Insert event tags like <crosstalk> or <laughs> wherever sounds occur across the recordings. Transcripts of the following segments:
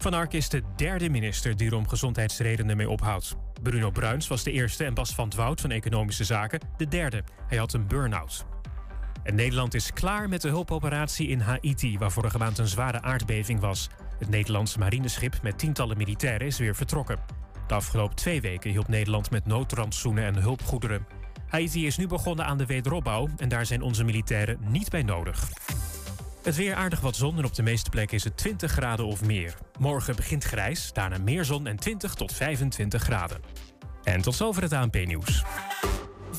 Van Ark is de derde minister die er om gezondheidsredenen mee ophoudt. Bruno Bruins was de eerste en Bas van Wout van Economische Zaken de derde. Hij had een burn-out. En Nederland is klaar met de hulpoperatie in Haiti... waar vorige maand een zware aardbeving was. Het Nederlandse marineschip met tientallen militairen is weer vertrokken. De afgelopen twee weken hielp Nederland met noodrandsoenen en hulpgoederen. Haiti is nu begonnen aan de wederopbouw... en daar zijn onze militairen niet bij nodig. Het weer aardig wat zon en op de meeste plekken is het 20 graden of meer. Morgen begint grijs, daarna meer zon en 20 tot 25 graden. En tot zover het ANP-nieuws.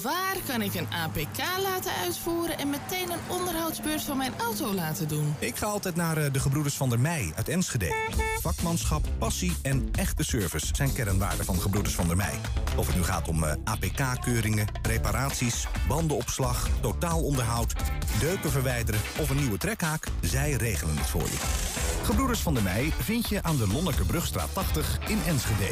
Waar kan ik een APK laten uitvoeren en meteen een onderhoudsbeurt van mijn auto laten doen? Ik ga altijd naar eh, de Gebroeders van der Mei uit Enschede. Vakmanschap, passie en echte service zijn kernwaarden van Gebroeders van der Mei. Of het nu gaat om eh, APK-keuringen, reparaties, bandenopslag, totaalonderhoud, deuken verwijderen of een nieuwe trekhaak, zij regelen het voor je. Gebroeders van der Mei vind je aan de Lonnekerbrugstraat 80 in Enschede.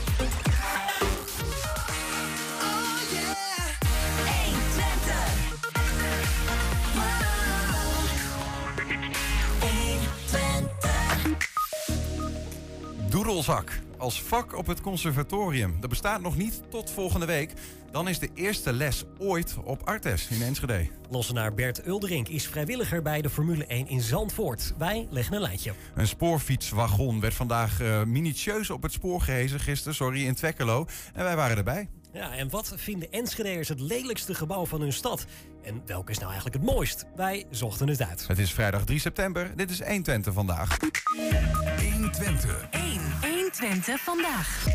Doedelzak als vak op het conservatorium. Dat bestaat nog niet tot volgende week. Dan is de eerste les ooit op Artes in Enschede. Lossenaar Bert Ulderink is vrijwilliger bij de Formule 1 in Zandvoort. Wij leggen een lijntje. Een spoorfietswagon werd vandaag uh, minutieus op het spoor gehezen gisteren, sorry, in Twekkelo. En wij waren erbij. Ja, en wat vinden Enschedeers het lelijkste gebouw van hun stad? En welke is nou eigenlijk het mooist? Wij zochten het uit. Het is vrijdag 3 september. Dit is 1 Twente vandaag. 1 Twente. 1. 1 Twente vandaag.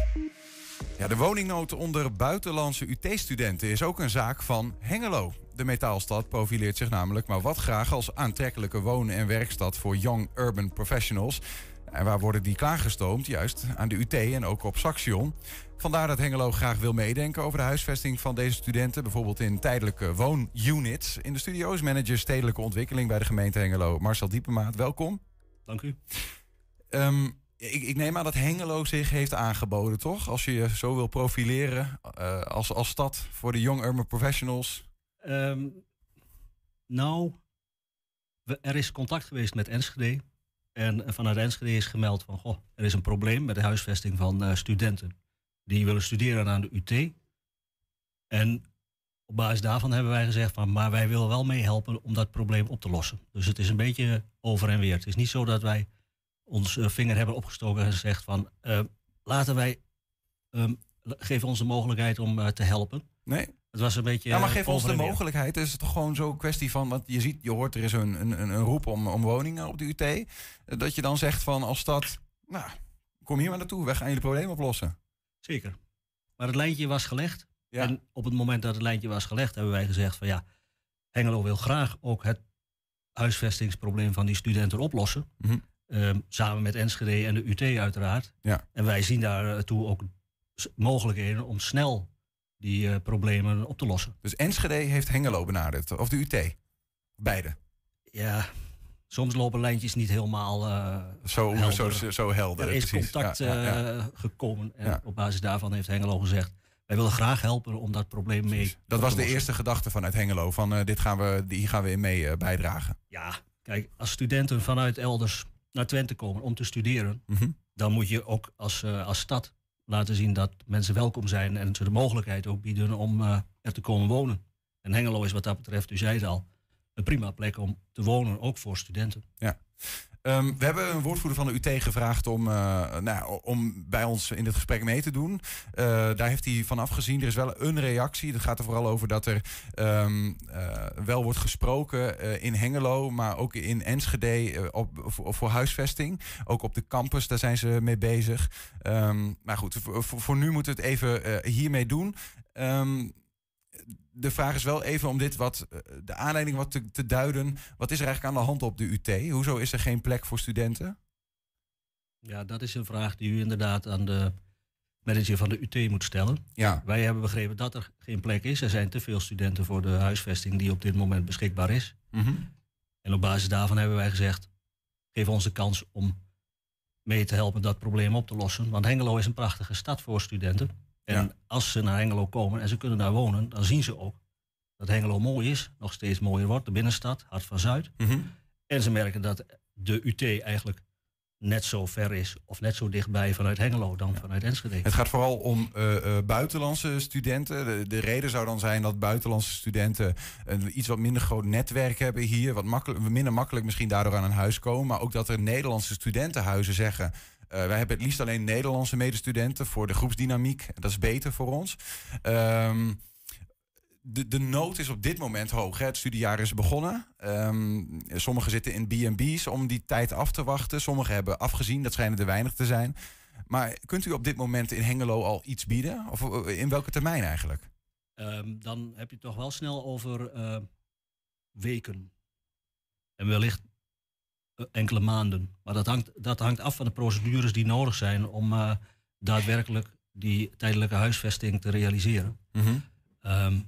Ja, de woningnood onder buitenlandse UT-studenten is ook een zaak van Hengelo. De metaalstad profileert zich namelijk maar wat graag als aantrekkelijke woon- en werkstad voor young urban professionals. En waar worden die klaargestoomd? Juist aan de UT en ook op Saxion. Vandaar dat Hengelo graag wil meedenken over de huisvesting van deze studenten. Bijvoorbeeld in tijdelijke woonunits. In de studio is manager stedelijke ontwikkeling bij de gemeente Hengelo. Marcel Diepemaat, welkom. Dank u. Um, ik, ik, neem aan dat Hengelo zich heeft aangeboden, toch? Als je je zo wil profileren uh, als, als stad voor de young urban professionals. Um, nou, we, er is contact geweest met Enschede. En vanuit Enschede is gemeld van, goh, er is een probleem met de huisvesting van uh, studenten. Die willen studeren aan de UT. En op basis daarvan hebben wij gezegd van, maar wij willen wel meehelpen om dat probleem op te lossen. Dus het is een beetje over en weer. Het is niet zo dat wij ons uh, vinger hebben opgestoken en gezegd van, uh, laten wij, um, geven ons de mogelijkheid om uh, te helpen. Nee. Het was een beetje. Ja, maar geef ons de mogelijkheid. Is het toch gewoon zo'n kwestie van. Want je ziet, je hoort er is een, een, een roep om, om woningen op de UT. Dat je dan zegt van als stad. Nou, kom hier maar naartoe. Wij gaan jullie probleem oplossen. Zeker. Maar het lijntje was gelegd. Ja. En op het moment dat het lijntje was gelegd, hebben wij gezegd van ja. Hengelo wil graag ook het huisvestingsprobleem van die studenten oplossen. Mm -hmm. um, samen met Enschede en de UT uiteraard. Ja. En wij zien daartoe ook mogelijkheden om snel die uh, problemen op te lossen. Dus Enschede heeft Hengelo benaderd, of de UT? Beide? Ja, soms lopen lijntjes niet helemaal uh, zo, helder. Zo, zo helder. Er is precies. contact ja, ja, ja. Uh, gekomen en op basis daarvan heeft Hengelo gezegd... wij willen graag helpen om dat probleem mee precies. Dat was de eerste gedachte vanuit Hengelo, van uh, dit gaan we, hier gaan we in mee bijdragen. Ja, kijk, als studenten vanuit elders naar Twente komen om te studeren... Mm -hmm. dan moet je ook als, als stad laten zien dat mensen welkom zijn en ze de mogelijkheid ook bieden om er te komen wonen. En Hengelo is wat dat betreft, u zei het al, een prima plek om te wonen, ook voor studenten. Ja. Um, we hebben een woordvoerder van de UT gevraagd om, uh, nou, om bij ons in dit gesprek mee te doen. Uh, daar heeft hij van afgezien. Er is wel een reactie. Dat gaat er vooral over dat er um, uh, wel wordt gesproken in Hengelo, maar ook in Enschede op, voor, huisvesting. Ook op de campus, daar zijn ze mee bezig. Um, maar goed, voor, voor, nu moeten we het even hiermee doen de vraag is wel even om dit wat, de aanleiding wat te, te, duiden. Wat is er eigenlijk aan de hand op de UT? Hoezo is er geen plek voor studenten? Ja, dat is een vraag die u inderdaad aan de manager van de UT moet stellen. Ja. Wij hebben begrepen dat er geen plek is. Er zijn te veel studenten voor de huisvesting die op dit moment beschikbaar is. Mhm. En op basis daarvan hebben wij gezegd, geef ons de kans om mee te helpen dat probleem op te lossen. Want Hengelo is een prachtige stad voor studenten. En Ja. als ze naar Hengelo komen en ze kunnen daar wonen, dan zien ze ook dat Hengelo mooi is, nog steeds mooier wordt, de binnenstad, Hart van Zuid. Mhm. En ze merken dat de UT eigenlijk net zo ver is of net zo dichtbij vanuit Hengelo dan vanuit Enschede. Het gaat vooral om eh, eh, buitenlandse studenten. De, de reden zou dan zijn dat buitenlandse studenten een iets wat minder groot netwerk hebben hier. Wat makkelijk, minder makkelijk misschien daardoor aan een huis komen. Maar ook dat er Nederlandse studentenhuizen zeggen. Eh, wij hebben het liefst alleen Nederlandse medestudenten voor de groepsdynamiek. Dat is beter voor ons. Ehm, de, de nood is op dit moment hoog. Hè. Het studiejaar is begonnen. Ehm, sommigen zitten in B&B's om die tijd af te wachten. Sommigen hebben afgezien, dat schijnen er weinig te zijn. Maar kunt u op dit moment in Hengelo al iets bieden? Of eh, in welke termijn eigenlijk? Ehm, dan heb je het toch wel snel over eh, weken. En wellicht enkele maanden. Maar dat hangt, dat hangt af van de procedures die nodig zijn om eh, daadwerkelijk die tijdelijke huisvesting te realiseren. Ehm,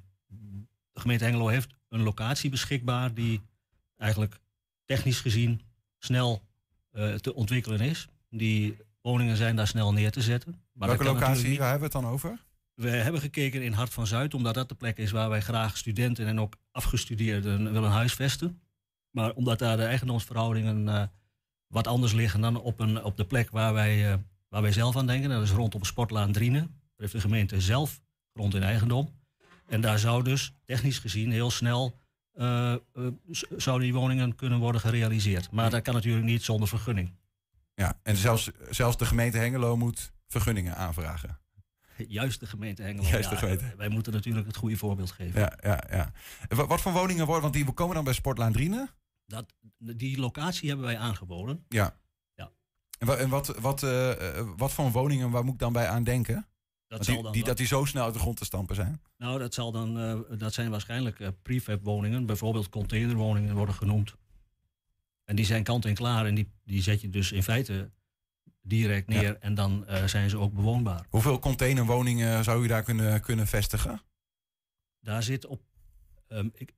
de gemeente Hengelo heeft een locatie beschikbaar die eigenlijk technisch gezien snel eh, te ontwikkelen is. Die woningen zijn daar snel neer te zetten. Maar welke locatie? niet- Waar hebben we het dan over? we hebben gekeken in Hart van Zuid, omdat dat de plek is waar wij graag studenten en ook afgestudeerden willen huisvesten. Maar omdat daar de eigendomsverhoudingen eh, wat anders liggen dan op, een, op de plek waar wij, eh, waar wij zelf aan denken, dat is rondom Sportlaan Drienen. Daar heeft de gemeente zelf grond in eigendom. En daar zou dus technisch gezien heel snel eh, zouden die woningen kunnen worden gerealiseerd. Maar dat kan natuurlijk niet zonder vergunning. Ja, en zelfs, zelfs de gemeente Hengelo moet vergunningen aanvragen. <laughs> Juist de gemeente Hengelo. Juist de Ja, gemeente. Wij moeten natuurlijk het goede voorbeeld geven. Ja, ja, ja. Wat voor woningen worden, want die komen dan bij Sportlaan Drienen? Dat, die locatie hebben wij aangeboden. Ja. Ja. En, wa- en wat, wat, eh, eh, wat voor woningen, waar moet ik dan bij aan denken? Zal die, dan die, wel- dat die zo snel uit de grond te stampen zijn? Nou, dat, zal dan, eh, dat zijn waarschijnlijk eh, prefab woningen. Bijvoorbeeld containerwoningen worden genoemd. En die zijn kant en klaar. En die, die zet je dus in feite direct neer. En dan eh, zijn ze ook bewoonbaar. Hoeveel containerwoningen zou u daar kunnen, kunnen vestigen? Daar zit op... ehm, ik,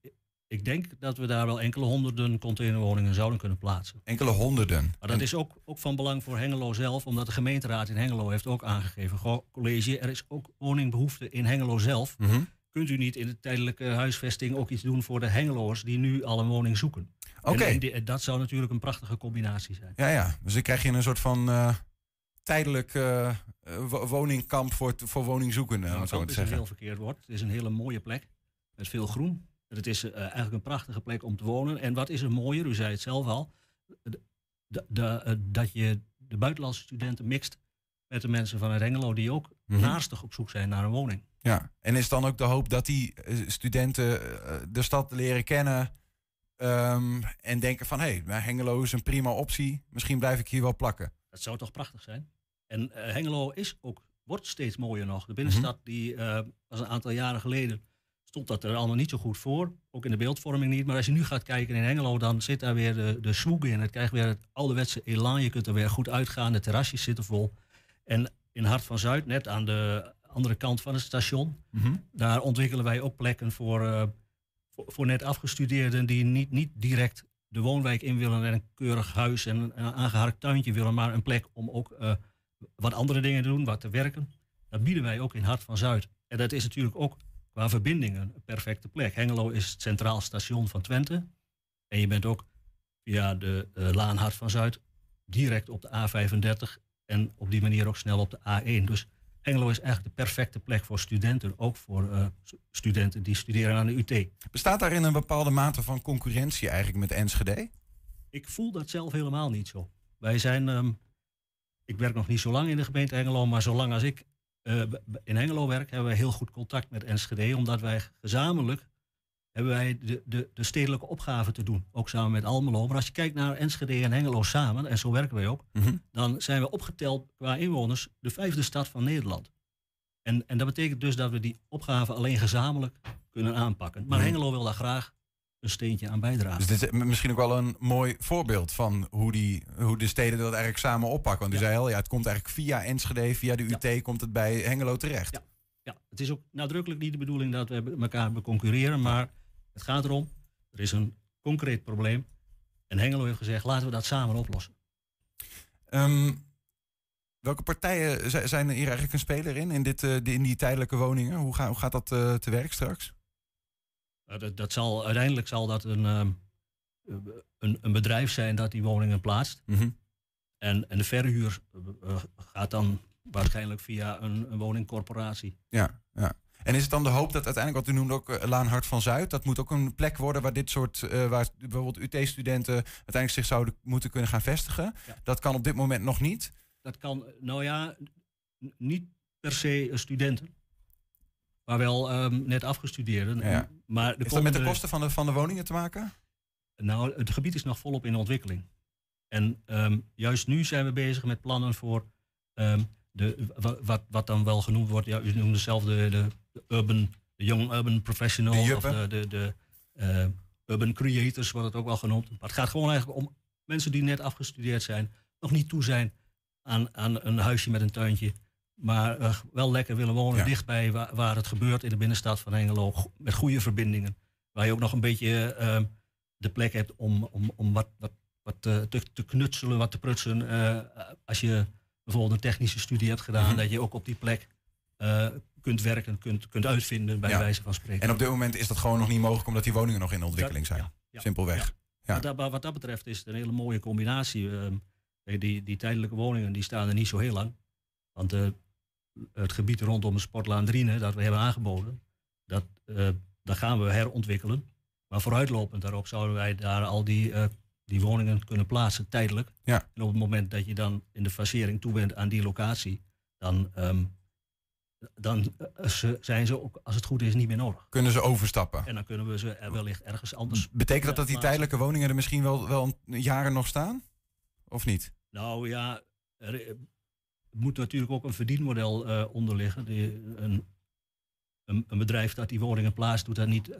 ik denk dat we daar wel enkele honderden containerwoningen zouden kunnen plaatsen. Enkele honderden. Maar dat En- is ook, ook van belang voor Hengelo zelf, omdat de gemeenteraad in Hengelo heeft ook aangegeven: goh, college, er is ook woningbehoefte in Hengelo zelf. Mhm. Kunt u niet in de tijdelijke huisvesting ook iets doen voor de Hengeloers die nu al een woning zoeken? En, en die- dat zou natuurlijk een prachtige combinatie zijn. Ja, ja. Dus dan krijg je een soort van eh, tijdelijk eh, eh, wo- woningkamp voor, voor woningzoekenden, Nou, zo te is een zeggen. heel verkeerd woord. Het is een hele mooie plek met veel groen. Het is eh, eigenlijk een prachtige plek om te wonen. En wat is er mooier, u zei het zelf al, de, de, eh, dat je de buitenlandse studenten mixt met de mensen vanuit Hengelo die ook Mhm. naastig op zoek zijn naar een woning. Ja, en is dan ook de hoop dat die eh, studenten eh, de stad leren kennen ehm, en denken van hé, hey, Hengelo is een prima optie, misschien blijf ik hier wel plakken. Dat zou toch prachtig zijn? En eh, Hengelo is ook, wordt steeds mooier nog. De binnenstad Mhm. die eh, was een aantal jaren geleden, stond dat er allemaal niet zo goed voor. Ook in de beeldvorming niet. Maar als je nu gaat kijken in Hengelo, dan zit daar weer de, de swoeg in. Het krijgt weer het ouderwetse elan. Je kunt er weer goed uitgaan. De terrasjes zitten vol. En in Hart van Zuid, net aan de andere kant van het station, daar ontwikkelen wij ook plekken voor, eh, voor, net afgestudeerden die niet, niet direct de woonwijk in willen en een keurig huis en een, een aangeharkt tuintje willen, maar een plek om ook eh, wat andere dingen te doen, wat te werken. Dat bieden wij ook in Hart van Zuid. En dat is natuurlijk ook qua verbindingen een perfecte plek. Hengelo is het centraal station van Twente. En je bent ook via de eh, Laan Hart van Zuid direct op de A35 en op die manier ook snel op de A1. Dus Hengelo is eigenlijk de perfecte plek voor studenten, ook voor eh, studenten die studeren aan de UT. Bestaat daarin een bepaalde mate van concurrentie eigenlijk met Enschede? Ik voel dat zelf helemaal niet zo. Wij zijn, ehm, ik werk nog niet zo lang in de gemeente Hengelo, maar zolang als ik eh, in Hengelo werk, hebben wij heel goed contact met Enschede, omdat wij gezamenlijk hebben wij de, de, de stedelijke opgave te doen, ook samen met Almelo. Maar als je kijkt naar Enschede en Hengelo samen, en zo werken wij ook, Mhm. dan zijn we opgeteld qua inwoners de vijfde stad van Nederland. En, en dat betekent dus dat we die opgave alleen gezamenlijk kunnen aanpakken. Maar Mhm. Hengelo wil daar graag een steentje aan bijdragen. Dus dit is misschien ook wel een mooi voorbeeld van hoe, die, hoe de steden dat eigenlijk samen oppakken. Want u zei al, ja, het komt eigenlijk via Enschede, via de UT, komt het bij Hengelo terecht. Ja. ja, het is ook nadrukkelijk niet de bedoeling dat we elkaar concurreren, maar het gaat erom, er is een concreet probleem. En Hengelo heeft gezegd, laten we dat samen oplossen. Ehm, welke partijen zijn er hier eigenlijk een speler in, in, dit, uh, in die tijdelijke woningen? Hoe, ga, hoe gaat dat uh, te werk straks? Uh, dat, dat, zal, uiteindelijk zal dat een, um, een, een, bedrijf zijn dat die woningen plaatst. Mm -hmm. en, en de verhuur gaat dan waarschijnlijk via een, een woningcorporatie. Ja, ja. En is het dan de hoop dat uiteindelijk, wat u noemde ook Laan Hart van Zuid, dat moet ook een plek worden waar dit soort, uh, waar bijvoorbeeld UT-studenten uiteindelijk zich zouden moeten kunnen gaan vestigen? Ja. Dat kan op dit moment nog niet. Dat kan, nou ja, niet per se studenten. Maar wel um, net afgestudeerden. Ja. Maar is dat met de kosten van de, van de woningen te maken? Nou, het gebied is nog volop in ontwikkeling. En um, juist nu zijn we bezig met plannen voor um, de, wat, wat dan wel genoemd wordt, ja, u noemde zelf de, urban, de young urban professional de of de, de, de uh, urban creators wordt het ook wel genoemd. Maar het gaat gewoon eigenlijk om mensen die net afgestudeerd zijn, nog niet toe zijn aan, aan een huisje met een tuintje, maar uh, wel lekker willen wonen Ja. dichtbij waar, waar het gebeurt in de binnenstad van Hengelo, go- met goede verbindingen. Waar je ook nog een beetje uh, de plek hebt om, om, om wat, wat, wat te, te, te knutselen, wat te prutsen. Als je bijvoorbeeld een technische studie hebt gedaan, Mhm. dat je ook op die plek uh, kunt werken, kunt, kunt uitvinden, bij Ja. wijze van spreken. En op dit moment is dat gewoon nog niet mogelijk omdat die woningen nog in ontwikkeling zijn. Ja, ja. Simpelweg. Ja. Wat, dat, wat dat betreft is het een hele mooie combinatie. Ehm, die, die tijdelijke woningen die staan er niet zo heel lang. Want eh, het gebied rondom de Sportlaan Driene dat we hebben aangeboden, dat, eh, dat gaan we herontwikkelen. Maar vooruitlopend daarop zouden wij daar al die, eh, die woningen kunnen plaatsen tijdelijk. Ja. En op het moment dat je dan in de fasering toe bent aan die locatie, dan, ehm, dan eh, ze- zijn ze ook, als het goed is, niet meer nodig. Kunnen ze overstappen? En dan kunnen we ze er wellicht ergens anders Betekent dat dat die tijdelijke woningen er misschien wel, wel jaren nog staan? Of niet? Nou ja, er eh, moet natuurlijk ook een verdienmodel eh onder liggen. Die, een, een, een bedrijf dat die woningen plaatst, doet dat niet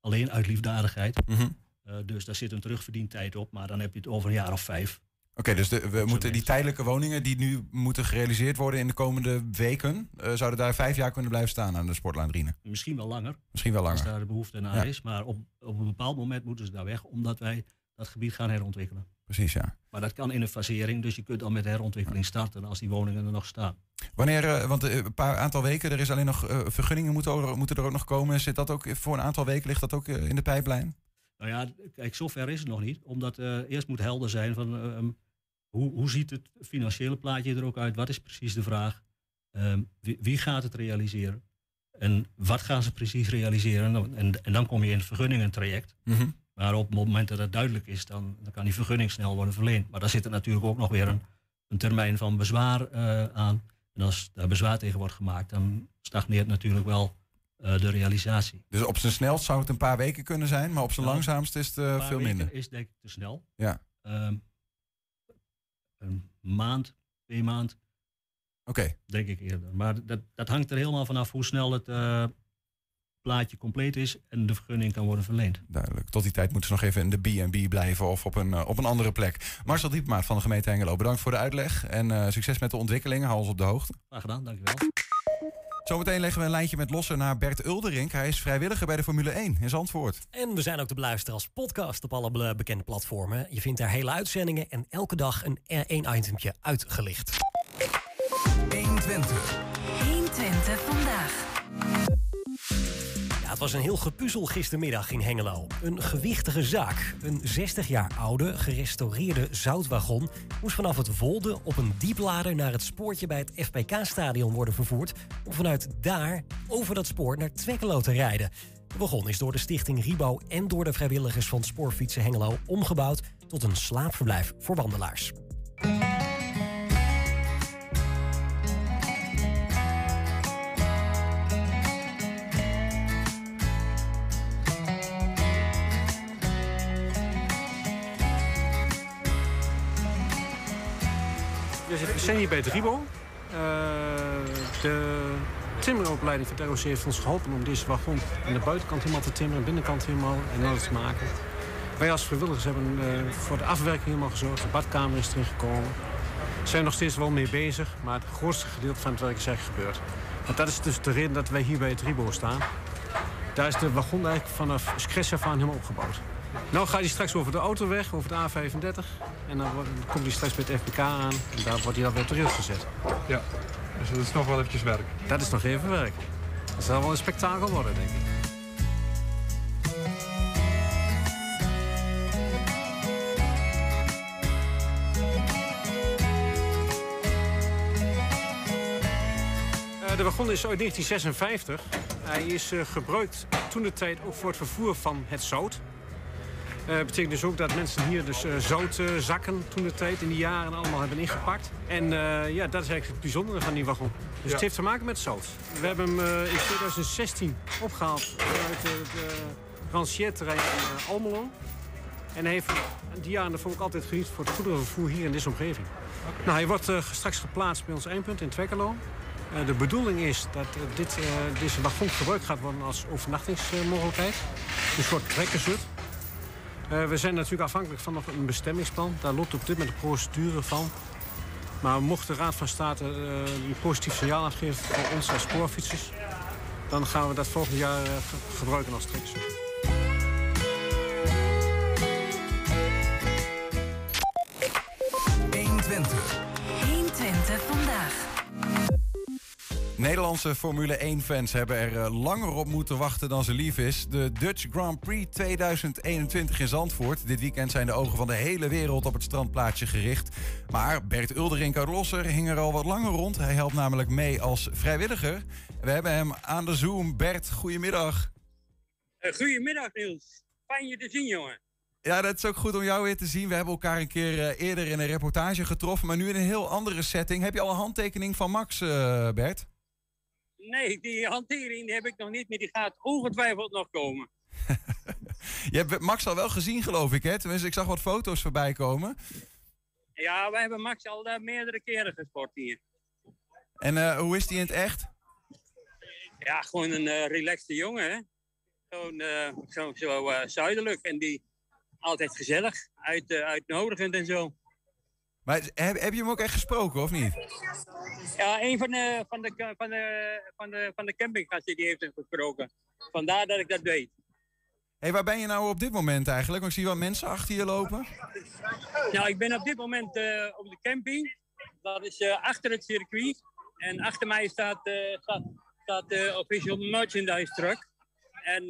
alleen uit liefdadigheid. Mhm. Eh, dus daar zit een terugverdientijd op, maar dan heb je het over een jaar of vijf. Oké, dus de, we moeten die tijdelijke woningen die nu moeten gerealiseerd worden in de komende weken, eh, zouden daar vijf jaar kunnen blijven staan aan de Sportlaan Driene? Misschien wel langer, Misschien wel als langer. daar de behoefte naar Ja. is. Maar op, op een bepaald moment moeten ze daar weg, omdat wij dat gebied gaan herontwikkelen. Precies, ja. Maar dat kan in een fasering, dus je kunt al met herontwikkeling starten als die woningen er nog staan. Wanneer, eh, want een paar aantal weken, er is alleen nog vergunningen moeten, er- moeten er ook nog komen. Zit dat ook voor een aantal weken, ligt dat ook in de pijplijn? Nou ja, kijk, zover is het nog niet. Omdat eh, eerst moet helder zijn van ehm, hoe, hoe ziet het financiële plaatje er ook uit? Wat is precies de vraag? Ehm, wie, wie gaat het realiseren? En wat gaan ze precies realiseren? En, dan- en, en dan kom je in het vergunningentraject. Mhm. Maar op het moment dat het duidelijk is, dan, dan kan die vergunning snel worden verleend. Maar daar zit er natuurlijk ook nog weer een, een termijn van bezwaar eh, aan. En als daar bezwaar tegen wordt gemaakt, dan stagneert natuurlijk wel eh, de realisatie. Dus op zijn snelst zou het een paar weken kunnen zijn, maar op zijn Nou, langzaamst is het eh, Een paar veel weken minder. is denk ik te snel. Ja. Ehm, een maand, twee maand, Oké, denk ik eerder. Maar dat, dat hangt er helemaal vanaf hoe snel het eh, plaatje compleet is en de vergunning kan worden verleend. duidelijk. Tot die tijd moeten ze nog even in de B&B blijven of op een, eh, op een andere plek. Marcel Diepmaat van de gemeente Hengelo, bedankt voor de uitleg. En eh, succes met de ontwikkelingen. Hou ons op de hoogte. Graag gedaan, dankjewel. Zometeen leggen we een lijntje met Lossen naar Bert Ulderink. Hij is vrijwilliger bij de Formule 1 in Zandvoort. En we zijn ook te beluisteren als podcast op alle be- bekende platformen. Je vindt daar hele uitzendingen en elke dag een eh, één itemtje uitgelicht. 120. 120 vandaag. Het was een heel gepuzzel gistermiddag in Hengelo. Een gewichtige zaak. Een 60 jaar oude, gerestaureerde zoutwagon... moest vanaf het Wolde op een dieplader naar het spoortje bij het FPK-stadion worden vervoerd... om vanuit daar over dat spoor naar Twekkelo te rijden. De wagon is door de stichting Ribo en door de vrijwilligers van Spoorfietsen Hengelo... omgebouwd tot een slaapverblijf voor wandelaars. Zijn hier bij Ribo. Eh, de timmeropleiding van het ROC heeft ons geholpen om deze wagon aan de buitenkant helemaal te timmeren, de binnenkant helemaal in orde te maken. Wij als vrijwilligers hebben uh, voor de afwerking helemaal gezorgd. De badkamer is erin gekomen. We zijn nog steeds wel mee bezig, maar het grootste gedeelte van het werk is eigenlijk gebeurd. Want dat is dus de reden dat wij hier bij het Ribo staan. Daar is de wagon eigenlijk vanaf af aan helemaal opgebouwd. Nou gaat hij straks over de autoweg, over de A35. En dan, komt hij straks bij het FPK aan. En daar wordt hij dan weer op de rails gezet. Ja, dus dat is nog wel eventjes werk. Dat is nog even werk. Dat zal wel een spektakel worden, denk ik. Eh, de wagon is uit 1956. Hij is uh, gebruikt toen de tijd ook voor het vervoer van het zout. Dat uh, betekent dus ook dat mensen hier dus uh, zoutzakken toen de tijd in die jaren allemaal hebben ingepakt. En ja, dat is eigenlijk het bijzondere van die wagon. Dus ja. het heeft te maken met zout. We hebben hem in 2016 opgehaald vanuit het rangierterrein in Almelo. En hij heeft die jaren daarvoor ook altijd geniet voor het goederenvervoer hier in deze omgeving. Okay. Nou, hij wordt straks geplaatst bij ons eindpunt in Twekkelo. De bedoeling is dat dit, deze wagon gebruikt gaat worden als overnachtingsmogelijkheid. Een soort trekkershut. we zijn natuurlijk afhankelijk van een bestemmingsplan. Daar loopt op dit moment de procedure van. Maar mocht de Raad van State een positief signaal afgeven voor ons als spoorfietsers... dan gaan we dat volgend jaar gebruiken als trekkershut. Nederlandse Formule 1-fans hebben er eh, langer op moeten wachten dan ze lief is. De Dutch Grand Prix 2021 in Zandvoort. Dit weekend zijn de ogen van de hele wereld op het strandplaatsje gericht. Maar Bert Ulderink uit Losser hing er al wat langer rond. Hij helpt namelijk mee als vrijwilliger. We hebben hem aan de Zoom. Bert, goedemiddag. Uh, goedemiddag Niels. Fijn je te zien, jongen. Ja, dat is ook goed om jou weer te zien. We hebben elkaar een keer uh, eerder in een reportage getroffen, maar nu in een heel andere setting. Heb je al een handtekening van Max, Bert? Nee, die hantering heb ik nog niet, maar die gaat ongetwijfeld nog komen. <laughs> je hebt Max al wel gezien, geloof ik, hè? Tenminste, ik zag wat foto's voorbij komen. Ja, wij hebben Max al uh, meerdere keren gesport hier. En uh, hoe is die in het echt? Ja, gewoon een uh, relaxte jongen, hè? Gewoon zo, zo zuidelijk en die altijd gezellig, uit, uitnodigend en zo. Maar heb, heb je hem ook echt gesproken, of niet? Ja, een van de, van de, van de, van de, van de campinggasten die heeft hem gesproken. Vandaar dat ik dat weet. hey, waar ben je nou op dit moment eigenlijk? Want ik zie wat mensen achter je lopen. Nou, ik ben op dit moment uh, op de camping. Dat is uh, achter het circuit. En achter mij staat, uh, staat, staat de official merchandise truck. En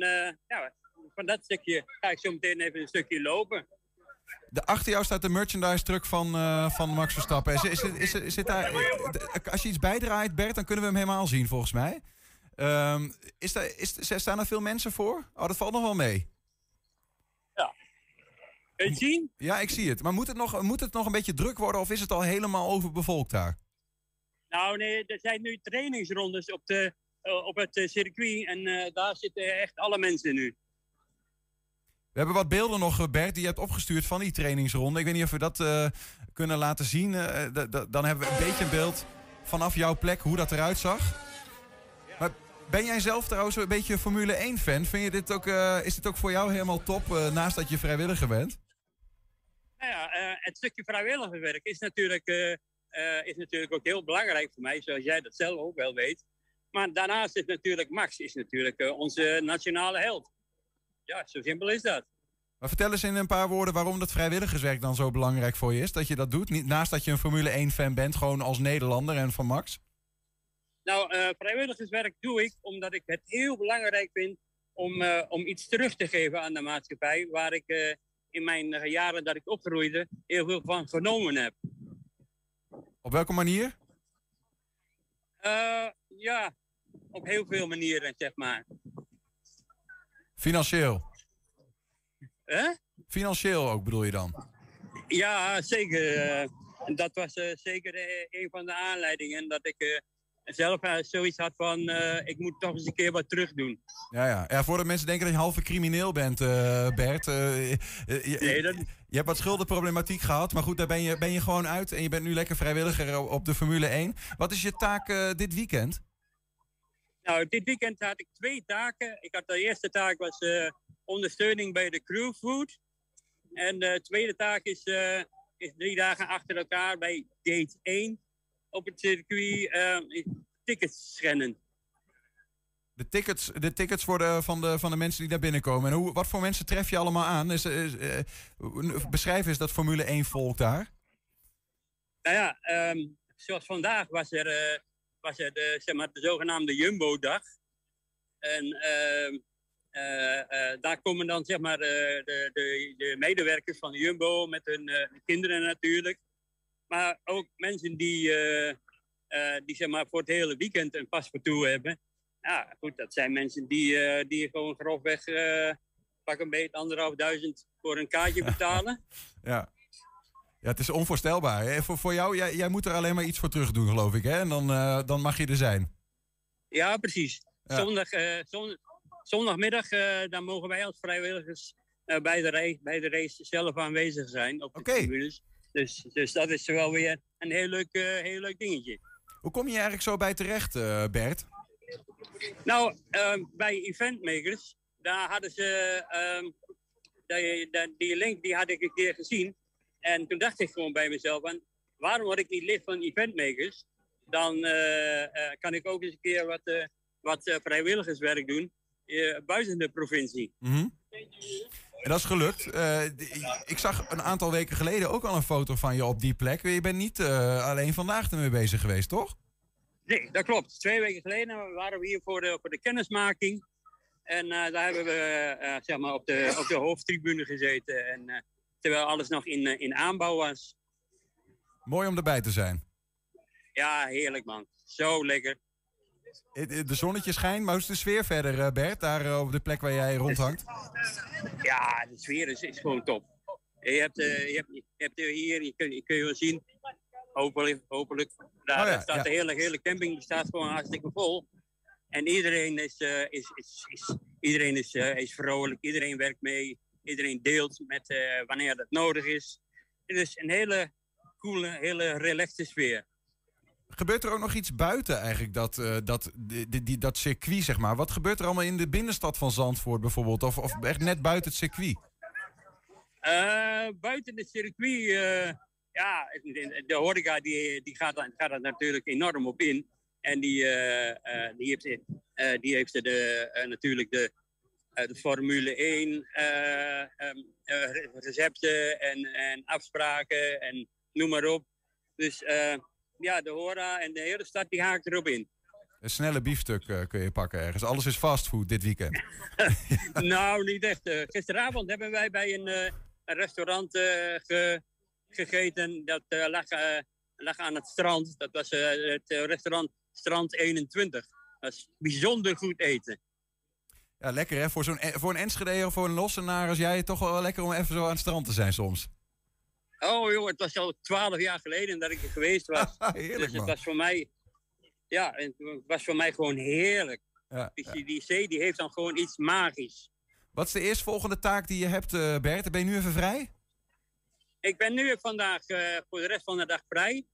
ja, van dat stukje ga ik zo meteen even een stukje lopen. De, achter jou staat de merchandise truck van, uh, van Max Verstappen. Is, is, is, is, is daar, als je iets bijdraait, Bert, dan kunnen we hem helemaal zien, volgens mij. Um, is daar, is, staan er veel mensen voor? Oh, dat valt nog wel mee. Ja. Kun je het zien? Ja, ik zie het. Maar moet het, nog, moet het nog een beetje druk worden of is het al helemaal overbevolkt daar? Nou nee, er zijn nu trainingsrondes op, de, uh, op het circuit en uh, daar zitten echt alle mensen nu. We hebben wat beelden nog, eh, Bert, die je hebt opgestuurd van die trainingsronde. Ik weet niet of we dat uh, kunnen laten zien. Uh, dan hebben we een beetje een beeld vanaf jouw plek hoe dat eruit zag. Maar ben jij zelf trouwens een beetje Formule 1-fan? Vind je dit ook, is dit ook voor jou helemaal top, naast dat je vrijwilliger bent? Nou ja, het stukje vrijwilligerswerk is natuurlijk, is natuurlijk ook heel belangrijk voor mij, zoals jij dat zelf ook wel weet. Maar daarnaast is natuurlijk Max is natuurlijk onze nationale held. Ja, zo simpel is dat. Maar vertel eens in een paar woorden waarom dat vrijwilligerswerk dan zo belangrijk voor je is. Dat je dat doet. Niet, naast dat je een Formule 1-fan bent, gewoon als Nederlander en van Max. Nou, uh, vrijwilligerswerk doe ik omdat ik het heel belangrijk vind om, uh, om iets terug te geven aan de maatschappij. Waar ik uh, in mijn jaren dat ik opgroeide heel veel van genomen heb. Op welke manier? ja, op heel veel manieren, zeg maar. Financieel? Hè? Financieel ook bedoel je dan? Ja, zeker. Uh, dat was uh, zeker een van de aanleidingen dat ik zelf zoiets had van ik moet toch eens een keer wat terug doen. Ja, ja. ja voordat mensen denken dat je halve crimineel bent, Bert. Je, nee, dat... je hebt wat schuldenproblematiek gehad, maar goed, daar ben je, ben je gewoon uit en je bent nu lekker vrijwilliger op de Formule 1. Wat is je taak dit weekend? Nou, dit weekend had ik twee taken. Ik had de eerste taak was eh, ondersteuning bij de crewfood. En de tweede taak is, eh, is drie dagen achter elkaar bij gate 1 op het circuit eh, tickets scannen. De tickets, de tickets voor de, van, de, van de mensen die daar binnenkomen. En hoe, wat voor mensen tref je allemaal aan? Is, is, eh, beschrijf eens dat Formule 1 volk daar. Nou ja, ehm, zoals vandaag was er, eh, was er de, zeg maar, de zogenaamde Jumbo-dag. En ehm, eh, eh, daar komen dan zeg maar, de, de, de, medewerkers van de Jumbo met hun kinderen natuurlijk. Maar ook mensen die, die zeg maar, voor het hele weekend een paspoort hebben. Ja, goed, dat zijn mensen die, die gewoon grofweg pak een beetje anderhalf duizend voor een kaartje <laughs> betalen. ja. Ja, het is onvoorstelbaar. Hè? Voor, voor jou, jij, jij moet er alleen maar iets voor terug doen, geloof ik. Hè? En dan, uh, dan mag je er zijn. Ja, precies. Zondag, uh, zon, zondagmiddag uh, dan mogen wij als vrijwilligers bij, de race, bij de race zelf aanwezig zijn. Op de tribunes. Dus, dus dat is wel weer een heel leuk, heel leuk dingetje. Hoe kom je eigenlijk zo bij terecht, Bert? Nou, ehm, bij Eventmakers, daar hadden ze... Um, die, die, die link die had ik een keer gezien. En toen dacht ik gewoon bij mezelf, van, waarom word ik niet lid van eventmakers? Dan uh, uh, kan ik ook eens een keer wat, uh, wat vrijwilligerswerk doen buiten de provincie. Mm -hmm. En dat is gelukt. ik zag een aantal weken geleden ook al een foto van je op die plek. Je bent niet alleen vandaag ermee bezig geweest, toch? Nee, dat klopt. Twee weken geleden waren we hier voor de, voor de kennismaking. En daar hebben we zeg maar op, de, op de hoofdtribune gezeten. En terwijl alles nog in, eh, in aanbouw was. Mooi om erbij te zijn. Ja, heerlijk man. Zo lekker. De zonnetje schijnt, maar hoe is de sfeer verder, eh, Bert? Daar eh, op de plek waar jij rondhangt? Ja, de sfeer is, is gewoon top. Je hebt, uh, je hebt, je hebt hier, je kun, je kun je wel zien, hopelijk, hopelijk. Daar, oh ja, staat ja. de hele, hele camping die staat gewoon hartstikke vol. En iedereen is, uh, is, is, is, iedereen is, uh, is vrolijk, iedereen werkt mee. Iedereen deelt met uh, wanneer dat nodig is. Het is een hele coole, hele relaxte sfeer. Gebeurt er ook nog iets buiten eigenlijk dat, uh, dat, die, die, dat circuit, zeg maar? Wat gebeurt er allemaal in de binnenstad van Zandvoort bijvoorbeeld? Of, of echt net buiten het circuit? Uh, buiten het circuit, ja, de horeca die, die gaat, gaat er natuurlijk enorm op in. En die, die heeft, die heeft de, natuurlijk de, de Formule 1 uh, um, uh, recepten en, en afspraken en noem maar op. Dus ja, de Hora en de hele stad die haakt erop in. Een snelle biefstuk uh, kun je pakken ergens. Alles is fastfood dit weekend. <laughs> nou, niet echt. Uh, gisteravond hebben wij bij een, uh, restaurant ge, gegeten. Dat lag, lag, aan het strand. Dat was het restaurant Strand 21. Dat is bijzonder goed eten. Ja, lekker hè. Voor, zo'n, voor een Enschede of voor een Lossenaar als jij toch wel lekker om even zo aan het strand te zijn soms. Oh joh, het was al twaalf jaar geleden dat ik er geweest was. <laughs> heerlijk dus het was voor mij, ja, het was voor mij gewoon heerlijk. Ja, dus die, die zee die heeft dan gewoon iets magisch. Wat is de eerstvolgende taak die je hebt, uh, Bert? Ben je nu even vrij? Ik ben nu vandaag uh, voor de rest van de dag vrij.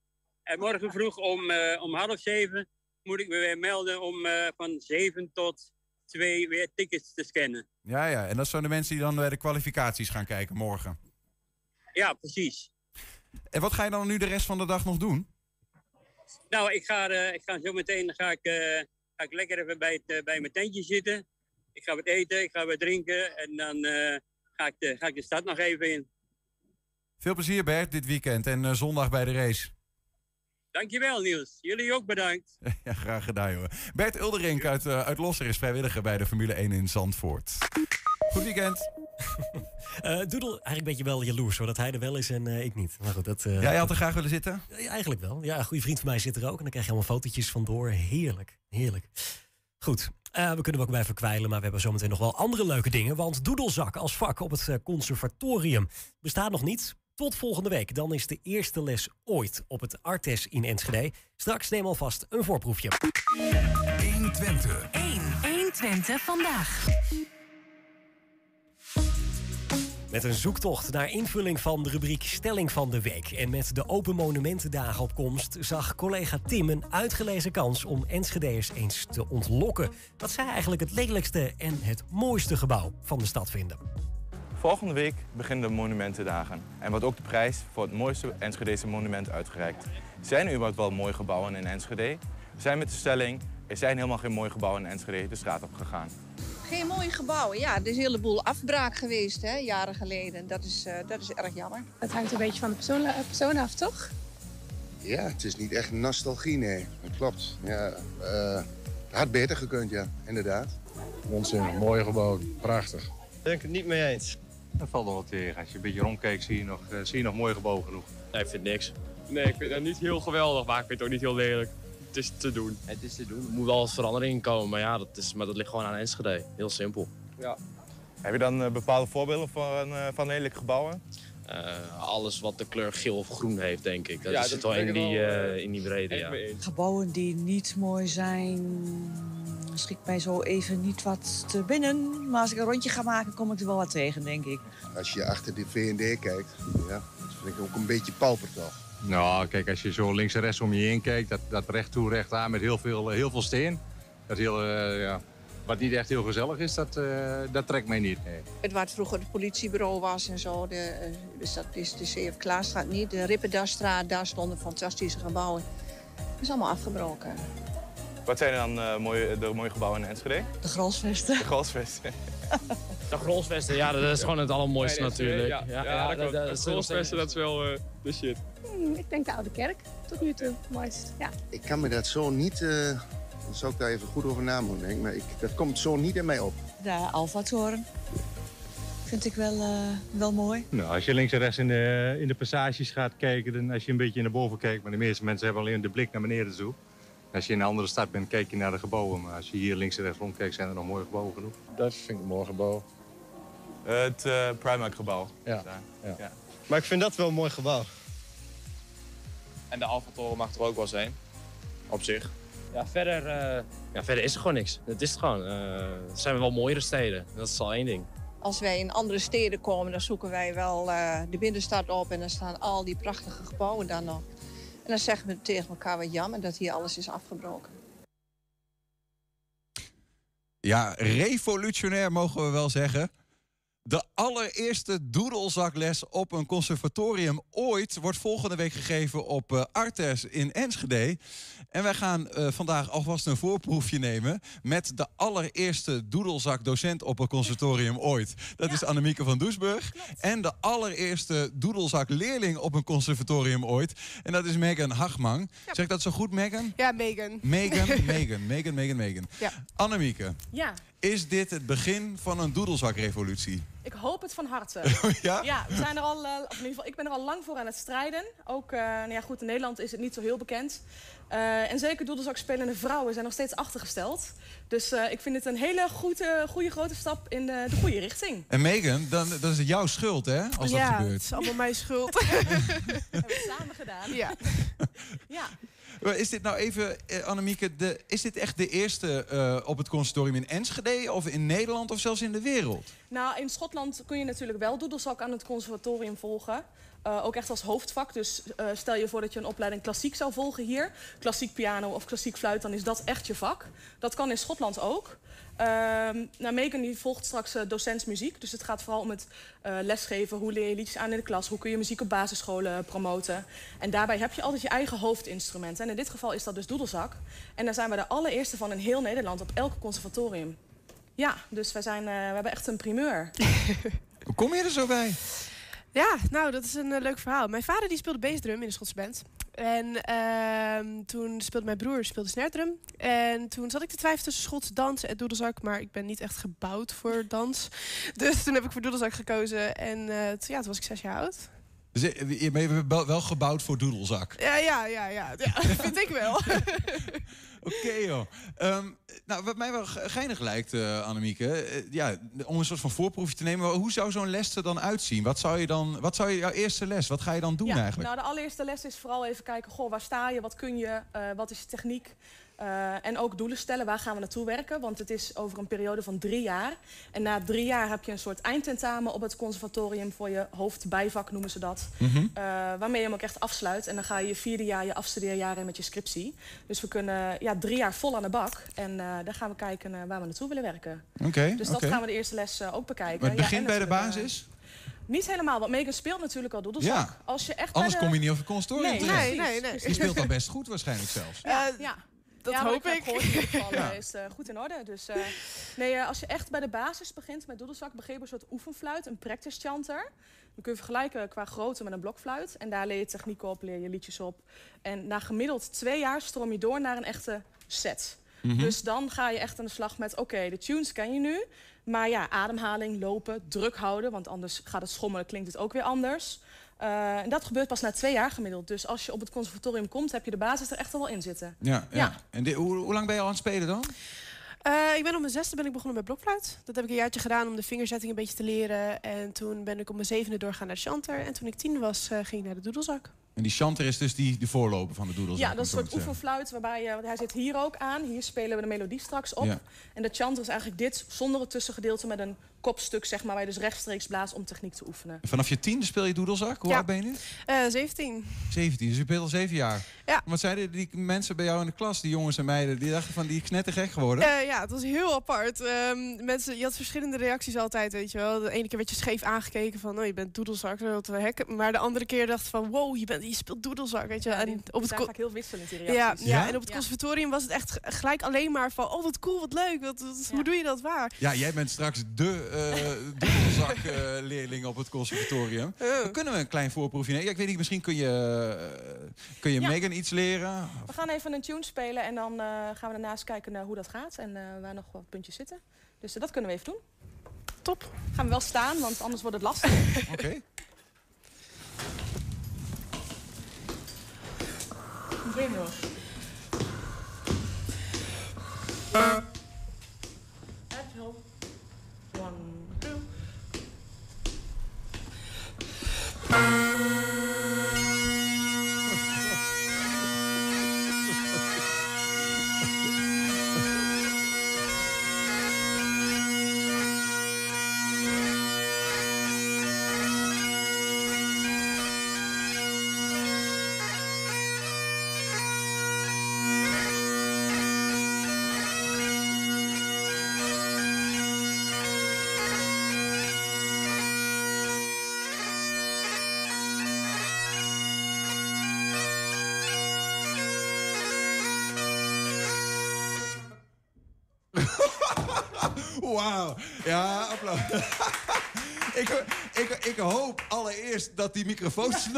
En morgen vroeg om, uh, om half zeven moet ik me weer melden om van zeven tot twee weer tickets te scannen. Ja, ja. En dat zijn de mensen die dan bij de kwalificaties gaan kijken morgen. Ja, precies. En wat ga je dan nu de rest van de dag nog doen? Nou, ik ga, uh, ik ga zo meteen ga ik, uh, ga ik lekker even bij, het, uh, bij mijn tentje zitten. Ik ga wat eten, ik ga wat drinken en dan ga, ik de, ga ik de stad nog even in. Veel plezier Bert dit weekend en zondag bij de race. Dankjewel Niels. Jullie ook bedankt. <laughs> ja, graag gedaan hoor. Bert Ulderink uit, uh, uit Losser is vrijwilliger bij de Formule 1 in Zandvoort. Goed weekend. uh, <laughs> Doedel, eigenlijk ben je wel jaloers hoor, dat hij er wel is en uh, ik niet. Maar goed, dat, ja, jij had er graag willen zitten? eigenlijk wel. Ja, een goede vriend van mij zit er ook en dan krijg je allemaal fotootjes vandoor. Heerlijk, heerlijk. Goed, uh, we kunnen ook blijven kwijlen, maar we hebben zometeen nog wel andere leuke dingen. Want doedelzak als vak op het conservatorium bestaat nog niet. Tot volgende week. Dan is de eerste les ooit op het Artes in Enschede. Straks neem alvast een voorproefje. 120. 1. 120 vandaag. Met een zoektocht naar invulling van de rubriek Stelling van de Week. En met de Open Monumentendagen op komst zag collega Tim een uitgelezen kans om Enschedeers eens te ontlokken. Wat zij eigenlijk het lelijkste en het mooiste gebouw van de stad vinden. Volgende week beginnen de Monumentendagen. En wordt ook de prijs voor het mooiste Enschedese monument uitgereikt. Zijn er überhaupt wel mooie gebouwen in Enschede? We zijn met de stelling, er zijn helemaal geen mooie gebouwen in Enschede de straat op gegaan. Geen mooie gebouwen. Ja, er is een heleboel afbraak geweest, hè, jaren geleden. Dat is, eh, dat is erg jammer. Het hangt een beetje van de persoon, eh, persoon af, toch? Ja, het is niet echt nostalgie, nee. Dat klopt. Ja, eh, had beter gekund, ja, inderdaad. Onzin, mooie gebouw, prachtig. Ben ik het niet mee eens. Dat valt nog wel tegen. Als je een beetje rondkijkt, zie je nog, uh, zie je nog mooi gebouwen genoeg. Nee, ik vind niks. Nee, ik vind het niet heel geweldig, maar ik vind het ook niet heel lelijk. Het is te doen. Het is te doen. Er moet wel eens verandering komen, maar ja, dat, is, maar dat ligt gewoon aan Enschede. Heel simpel. Ja. Heb je dan uh, bepaalde voorbeelden van, uh, van lelijke gebouwen? alles wat de kleur geel of groen heeft, denk ik. Dat ja, zit wel in die, in die brede, ja. Gebouwen die niet mooi zijn, schikt mij zo even niet wat te binnen. Maar als ik een rondje ga maken, kom ik er wel wat tegen, denk ik. Als je achter de V&D kijkt, ja, dat vind ik ook een beetje pauper toch. Nou, kijk, als je zo links en rechts om je heen kijkt, dat, dat recht toe, recht aan met heel veel, heel veel steen. Dat heel, uh, ja, wat niet echt heel gezellig is, dat, uh, dat trekt mij niet. Nee. Het wat vroeger het politiebureau was en zo, de, uh, dus dat is de CF Klaasstraat niet. De Rippendasstraat, daar stonden fantastische gebouwen. Dat is allemaal afgebroken. Wat zijn dan uh, mooie, de mooie gebouwen in Enschede? De Grolsvesten. De Grolsvesten. de Grolsvesten, ja, dat is gewoon het allermooiste natuurlijk. Ja, ja, ja, ja dat, de Grolsvesten, dat is wel uh, de shit. Hmm, ik denk de Oude Kerk, tot nu toe, mooist. Ja. Ik kan me dat zo niet... Uh, dan zou ik daar even goed over na moeten denken. Maar ik, dat komt zo niet in mij op. De Alfa-toren. Vind ik wel, uh, wel mooi. Nou, als je links en rechts in de, in de passages gaat kijken... dan als je een beetje naar boven kijkt... maar de meeste mensen hebben alleen de blik naar beneden toe... Als je in een andere stad bent, kijk je naar de gebouwen. Maar als je hier links en rechts rondkijkt, zijn er nog mooie gebouwen genoeg. Dat vind ik een mooi gebouw. Uh, het uh, Primark-gebouw. Ja. Ja. ja. Maar ik vind dat wel een mooi gebouw. En de Alfa-toren mag er ook wel zijn. Op zich. Ja, verder, uh, ja, verder is er gewoon niks. Het is het gewoon. er zijn wel mooiere steden. Dat is al één ding. Als wij in andere steden komen, dan zoeken wij wel de binnenstad op. En dan staan al die prachtige gebouwen dan nog. Dan zeggen we tegen elkaar wat jammer dat hier alles is afgebroken. Ja, revolutionair mogen we wel zeggen. De allereerste doedelzakles op een conservatorium ooit wordt volgende week gegeven op uh, Artes in Enschede. En wij gaan uh, vandaag alvast een voorproefje nemen met de allereerste doedelzakdocent op een conservatorium ooit. Dat ja. is Annemieke van Doesburg. Klopt. En de allereerste doedelzakleerling op een conservatorium ooit. En dat is Megan Hagman. Ja. Zeg dat zo goed, Megan? Ja, Megan. Megan, <laughs> Megan, Megan, Megan, Megan. Ja. Annemieke. Ja. Is dit het begin van een doedelzakrevolutie? Ik hoop het van harte. <laughs> ja? Ja, we zijn er al, uh, of in ieder geval, ik ben er al lang voor aan het strijden. Ook, uh, nou ja, goed, in Nederland is het niet zo heel bekend. Uh, en zeker doedelzakspelende vrouwen zijn nog steeds achtergesteld. Dus ik vind het een hele goede, goede grote stap in de, de goede richting. En Megan, dan, dan is het jouw schuld, hè, als ja, dat gebeurt. het is allemaal mijn schuld. <laughs> Hebben we samen gedaan. Ja. <laughs> ja. Is dit nou even, Annemieke, de, is dit echt de eerste uh, op het conservatorium in Enschede of in Nederland of zelfs in de wereld? Nou, in Schotland kun je natuurlijk wel doedelzak aan het conservatorium volgen. Ook echt als hoofdvak. Dus stel je voor dat je een opleiding klassiek zou volgen hier. Klassiek piano of klassiek fluit, dan is dat echt je vak. Dat kan in Schotland ook. Uh, nou, Megan die volgt straks uh, docents muziek. Dus het gaat vooral om het uh, lesgeven. Hoe leer je liedjes aan in de klas? Hoe kun je muziek op basisscholen promoten? En daarbij heb je altijd je eigen hoofdinstrument. En in dit geval is dat dus doedelzak. En daar zijn we de allereerste van in heel Nederland op elk conservatorium. Ja, dus wij zijn, we hebben echt een primeur. <laughs> Hoe kom je er zo bij? Ja, nou, dat is een uh, leuk verhaal. Mijn vader die speelde bassdrum in de Schotse band. En uh, toen speelde mijn broer speelde snaredrum. En toen zat ik te twijfelen tussen Schotse dans en doedelzak. Maar ik ben niet echt gebouwd voor dans. <laughs> Dus toen heb ik voor doedelzak gekozen. En uh, toen, ja, toen was ik zes jaar oud. Dus je bent wel gebouwd voor doedelzak? Ja, ja, ja, ja. ja <laughs> vind ik wel. <laughs> Oké joh. Ehm, nou, wat mij wel ge- geinig lijkt, eh Annemieke, eh, ja, om een soort van voorproefje te nemen. Hoe zou zo'n les er dan uitzien? Wat zou je dan, wat zou je jouw eerste les, wat ga je dan doen ja, eigenlijk? Nou, de allereerste les is vooral even kijken, goh, waar sta je, wat kun je, eh, wat is je techniek? Eh, en ook doelen stellen, waar gaan we naartoe werken? Want het is over een periode van drie jaar. En na drie jaar heb je een soort eindtentamen op het conservatorium voor je hoofdbijvak, noemen ze dat. Eh, waarmee je hem ook echt afsluit. En dan ga je je vierde jaar, je afstudeerjaar in met je scriptie. Dus we kunnen ja, drie jaar vol aan de bak. En eh, daar gaan we kijken eh, waar we naartoe willen werken. Oké, Dus dat gaan we de eerste les ook bekijken. Maar het begint bij de basis? niet helemaal, want Megan speelt natuurlijk al doedelzak. Ja. Als je echt Anders de... kom je niet op het consortium Nee, terecht. nee, nee, nee. Die speelt al best goed waarschijnlijk zelfs. Ja, ja. Dat Ja, hoop ik. geval, <laughs> Ja. eh, is eh, goed in orde. Dus, eh, nee, als je echt bij de basis begint met doedelzak, begin je een soort oefenfluit, een practice chanter. Dan kun je vergelijken qua grootte met een blokfluit. En daar leer je techniek op, leer je liedjes op. En na gemiddeld twee jaar stroom je door naar een echte set. Mhm. Dus dan ga je echt aan de slag met, oké, de tunes ken je nu. Maar ja, ademhaling, lopen, druk houden. Want anders gaat het schommelen, klinkt het ook weer anders. Eh, en dat gebeurt pas na twee jaar gemiddeld. Dus als je op het conservatorium komt, heb je de basis er echt al wel in zitten. Ja, ja. Ja. En hoe, hoe lang ben je al aan het spelen dan? Eh, ik ben op mijn zesde ben ik begonnen met blokfluit. Dat heb ik een jaartje gedaan om de vingerzetting een beetje te leren. En toen ben ik op mijn zevende doorgaan naar chanter. En toen ik tien was, eh, ging ik naar de doedelzak. En die chanter is dus die, de voorloper van de doodles. Ja, dat is een soort oefenfluit waarbij je, hij zit hier ook aan. Hier spelen we de melodie straks op. Ja. En de chanter is eigenlijk dit zonder het tussengedeelte met een kopstuk, zeg maar, waar je dus rechtstreeks blaast om techniek te oefenen. Vanaf je tiende speel je doedelzak? Hoe Ja. oud ben je nu? Eh 17. 17, dus je speelt al zeven jaar. Ja. Wat zeiden die mensen bij jou in de klas, die jongens en meiden, die dachten van die is knettergek geworden? Eh, ja, het was heel apart. Ehm, mensen, je had verschillende reacties altijd, weet je wel. De ene keer werd je scheef aangekeken van, oh, je bent doedelzak, wat we hekken. Maar de andere keer dacht van, wow, je, bent, je speelt doedelzak, weet je wel. Ja, En op het vaak heel wisselend, die reacties. ja, Ja? en op het Ja. conservatorium was het echt gelijk alleen maar van, oh, wat cool, wat leuk, wat, wat- hoe doe je dat waar? Ja, jij bent straks de uh, op het conservatorium. Dan kunnen we een klein voorproefje nemen. Ja, ik weet niet, misschien kun je, eh, kun je Ja. Megan iets leren. We gaan even een tune spelen en dan eh, gaan we daarnaast kijken naar hoe dat gaat en eh, waar nog wat puntjes zitten. Dus dat kunnen we even doen. Top. Gaan we wel staan, want anders wordt het lastig. <laughs> Oké. One, Bye. Wauw. Ja, applaus. <laughs> ik, ik, ik hoop allereerst dat die microfoons.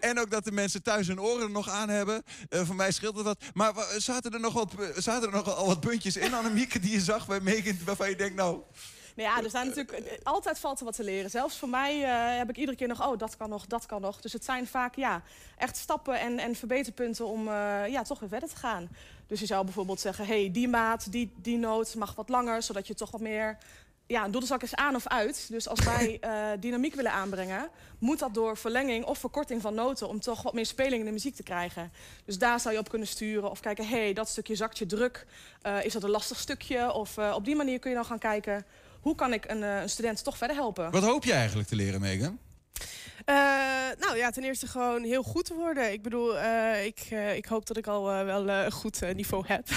En ook dat de mensen thuis hun oren nog aan hebben. Eh, voor mij scheelt het wat. Maar zaten er nog, wat, zaten er nog al wat puntjes in, Annemieke, die je zag bij Megan... waarvan je denkt, nou... Nou ja, er zijn natuurlijk eh, altijd valt er wat te leren. Zelfs voor mij eh, heb ik iedere keer nog, oh, dat kan nog, dat kan nog. Dus het zijn vaak ja, echt stappen en, en verbeterpunten om eh, ja, toch weer verder te gaan. Dus je zou bijvoorbeeld zeggen, hey, die maat, die, die noot mag wat langer, zodat je toch wat meer. Ja, een doedelzak is aan of uit. Dus als wij <laughs> eh, dynamiek willen aanbrengen, moet dat door verlenging of verkorting van noten om toch wat meer speling in de muziek te krijgen. Dus daar zou je op kunnen sturen of kijken, hey, dat stukje zakt je druk. Eh, is dat een lastig stukje? Of eh, op die manier kun je dan gaan kijken, hoe kan ik een, eh, een student toch verder helpen? Wat hoop je eigenlijk te leren, Megan? Eh, nou ja, ten eerste gewoon heel goed te worden. Ik bedoel, eh, ik, eh, ik hoop dat ik al eh, wel eh, een goed niveau heb.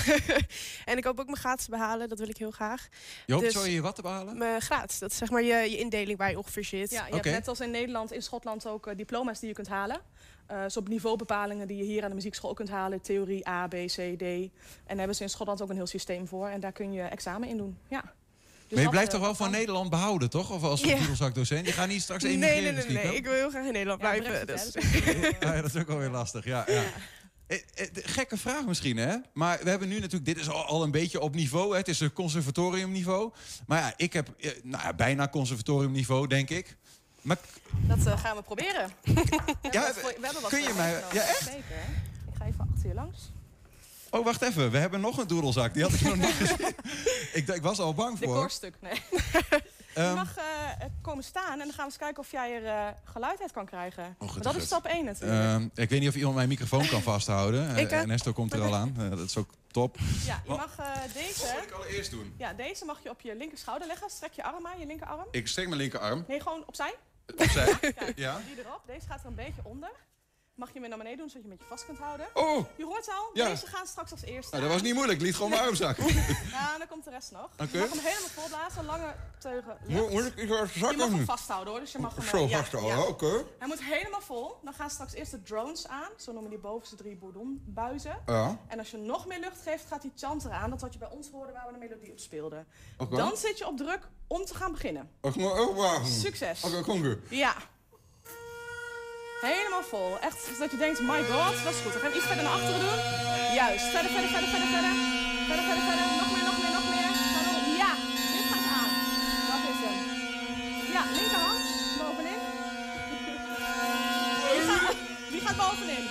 <laughs> en ik hoop ook mijn graad te behalen, dat wil ik heel graag. Je hoopt Dus- zo je wat te behalen? Mijn graad, dat is zeg maar je, je indeling waar je ongeveer zit. Ja, je hebt net als in Nederland, in Schotland ook diploma's die je kunt halen. Eh zo op niveaubepalingen die je hier aan de muziekschool ook kunt halen. Theorie A, B, C, D. En daar hebben ze in Schotland ook een heel systeem voor. En daar kun je examen in doen. Ja. Dus maar je blijft toch wel van Nederland behouden, toch? Of als Ja. doedelzakdocent? Je gaat niet straks nee, emigreren nee, nee, misschien, nee. toch? Ik wil heel graag in Nederland Ja, blijven. Brexit, dus- <laughs> ja, dat is ook alweer lastig, ja. ja. Eh, eh, Gekke vraag misschien, hè? Maar we hebben nu natuurlijk... Dit is al, een beetje op niveau, hè? Het is een conservatoriumniveau. Maar ja, ik heb eh, nou ja, bijna conservatoriumniveau, denk ik. Maar Dat gaan we proberen. <laughs> we, hebben wat voor- we hebben wat kun je mij- ja, echt? Zeker. Ik ga even achter je langs. Oh, wacht even. We hebben nog een doedelzak. Die had ik nog niet gezien. <laughs> Ik, ik was al bang voor. Decorstuk, nee. <laughs> Ehm. je mag eh, komen staan en dan gaan we eens kijken of jij er eh, geluid uit kan krijgen. Oh, dat is stap 1 natuurlijk. Ehm, ik weet niet of iemand mijn microfoon kan <laughs> vasthouden. Ik, hè? Ernesto komt er al aan. Dat is ook top. ja, je Wat- mag deze... Wat moet ik allereerst doen? Ja, deze mag je op je linker schouder leggen. Strek je arm aan, je linkerarm. Ik strek mijn linkerarm. Nee, gewoon opzij. Opzij. Kijk, Ja. die erop. Deze gaat er een beetje onder. Mag je weer naar beneden doen, zodat je een beetje vast kunt houden. Oh! Je hoort al, Ja. deze gaan straks als eerste. Nou, dat was niet moeilijk. Ik liet gewoon mijn arm zakken. <laughs> Ja, dan komt de rest nog. Oké. Je mag hem helemaal volblazen, lange teugen. Moet- moet ik- ga Je zakken mag hem vasthouden hoor, dus je mag hem... Zo eh, ja, vasthouden, ja. oké. Hij moet helemaal vol. Dan gaan straks eerst de drones aan. Zo noemen die bovenste drie bourdonbuizen. Ja. En als je nog meer lucht geeft, gaat die chanter aan. Dat wat je bij ons hoorde waar we de melodie op speelden. Oké. Dan zit je op druk om te gaan beginnen. Ik moet ook wachten. Succes. Oké, kom weer. Ja. Helemaal vol. Echt, zodat je denkt, my god, dat is goed. We gaan iets verder naar achteren doen. Juist. Verder, verder, verder, verder, verder. Verder, verder, verder. Nog meer, nog meer, nog meer. Ja, dit gaat aan. Dat is hem. Ja, linkerhand. Bovenin. Die gaat, die gaat bovenin.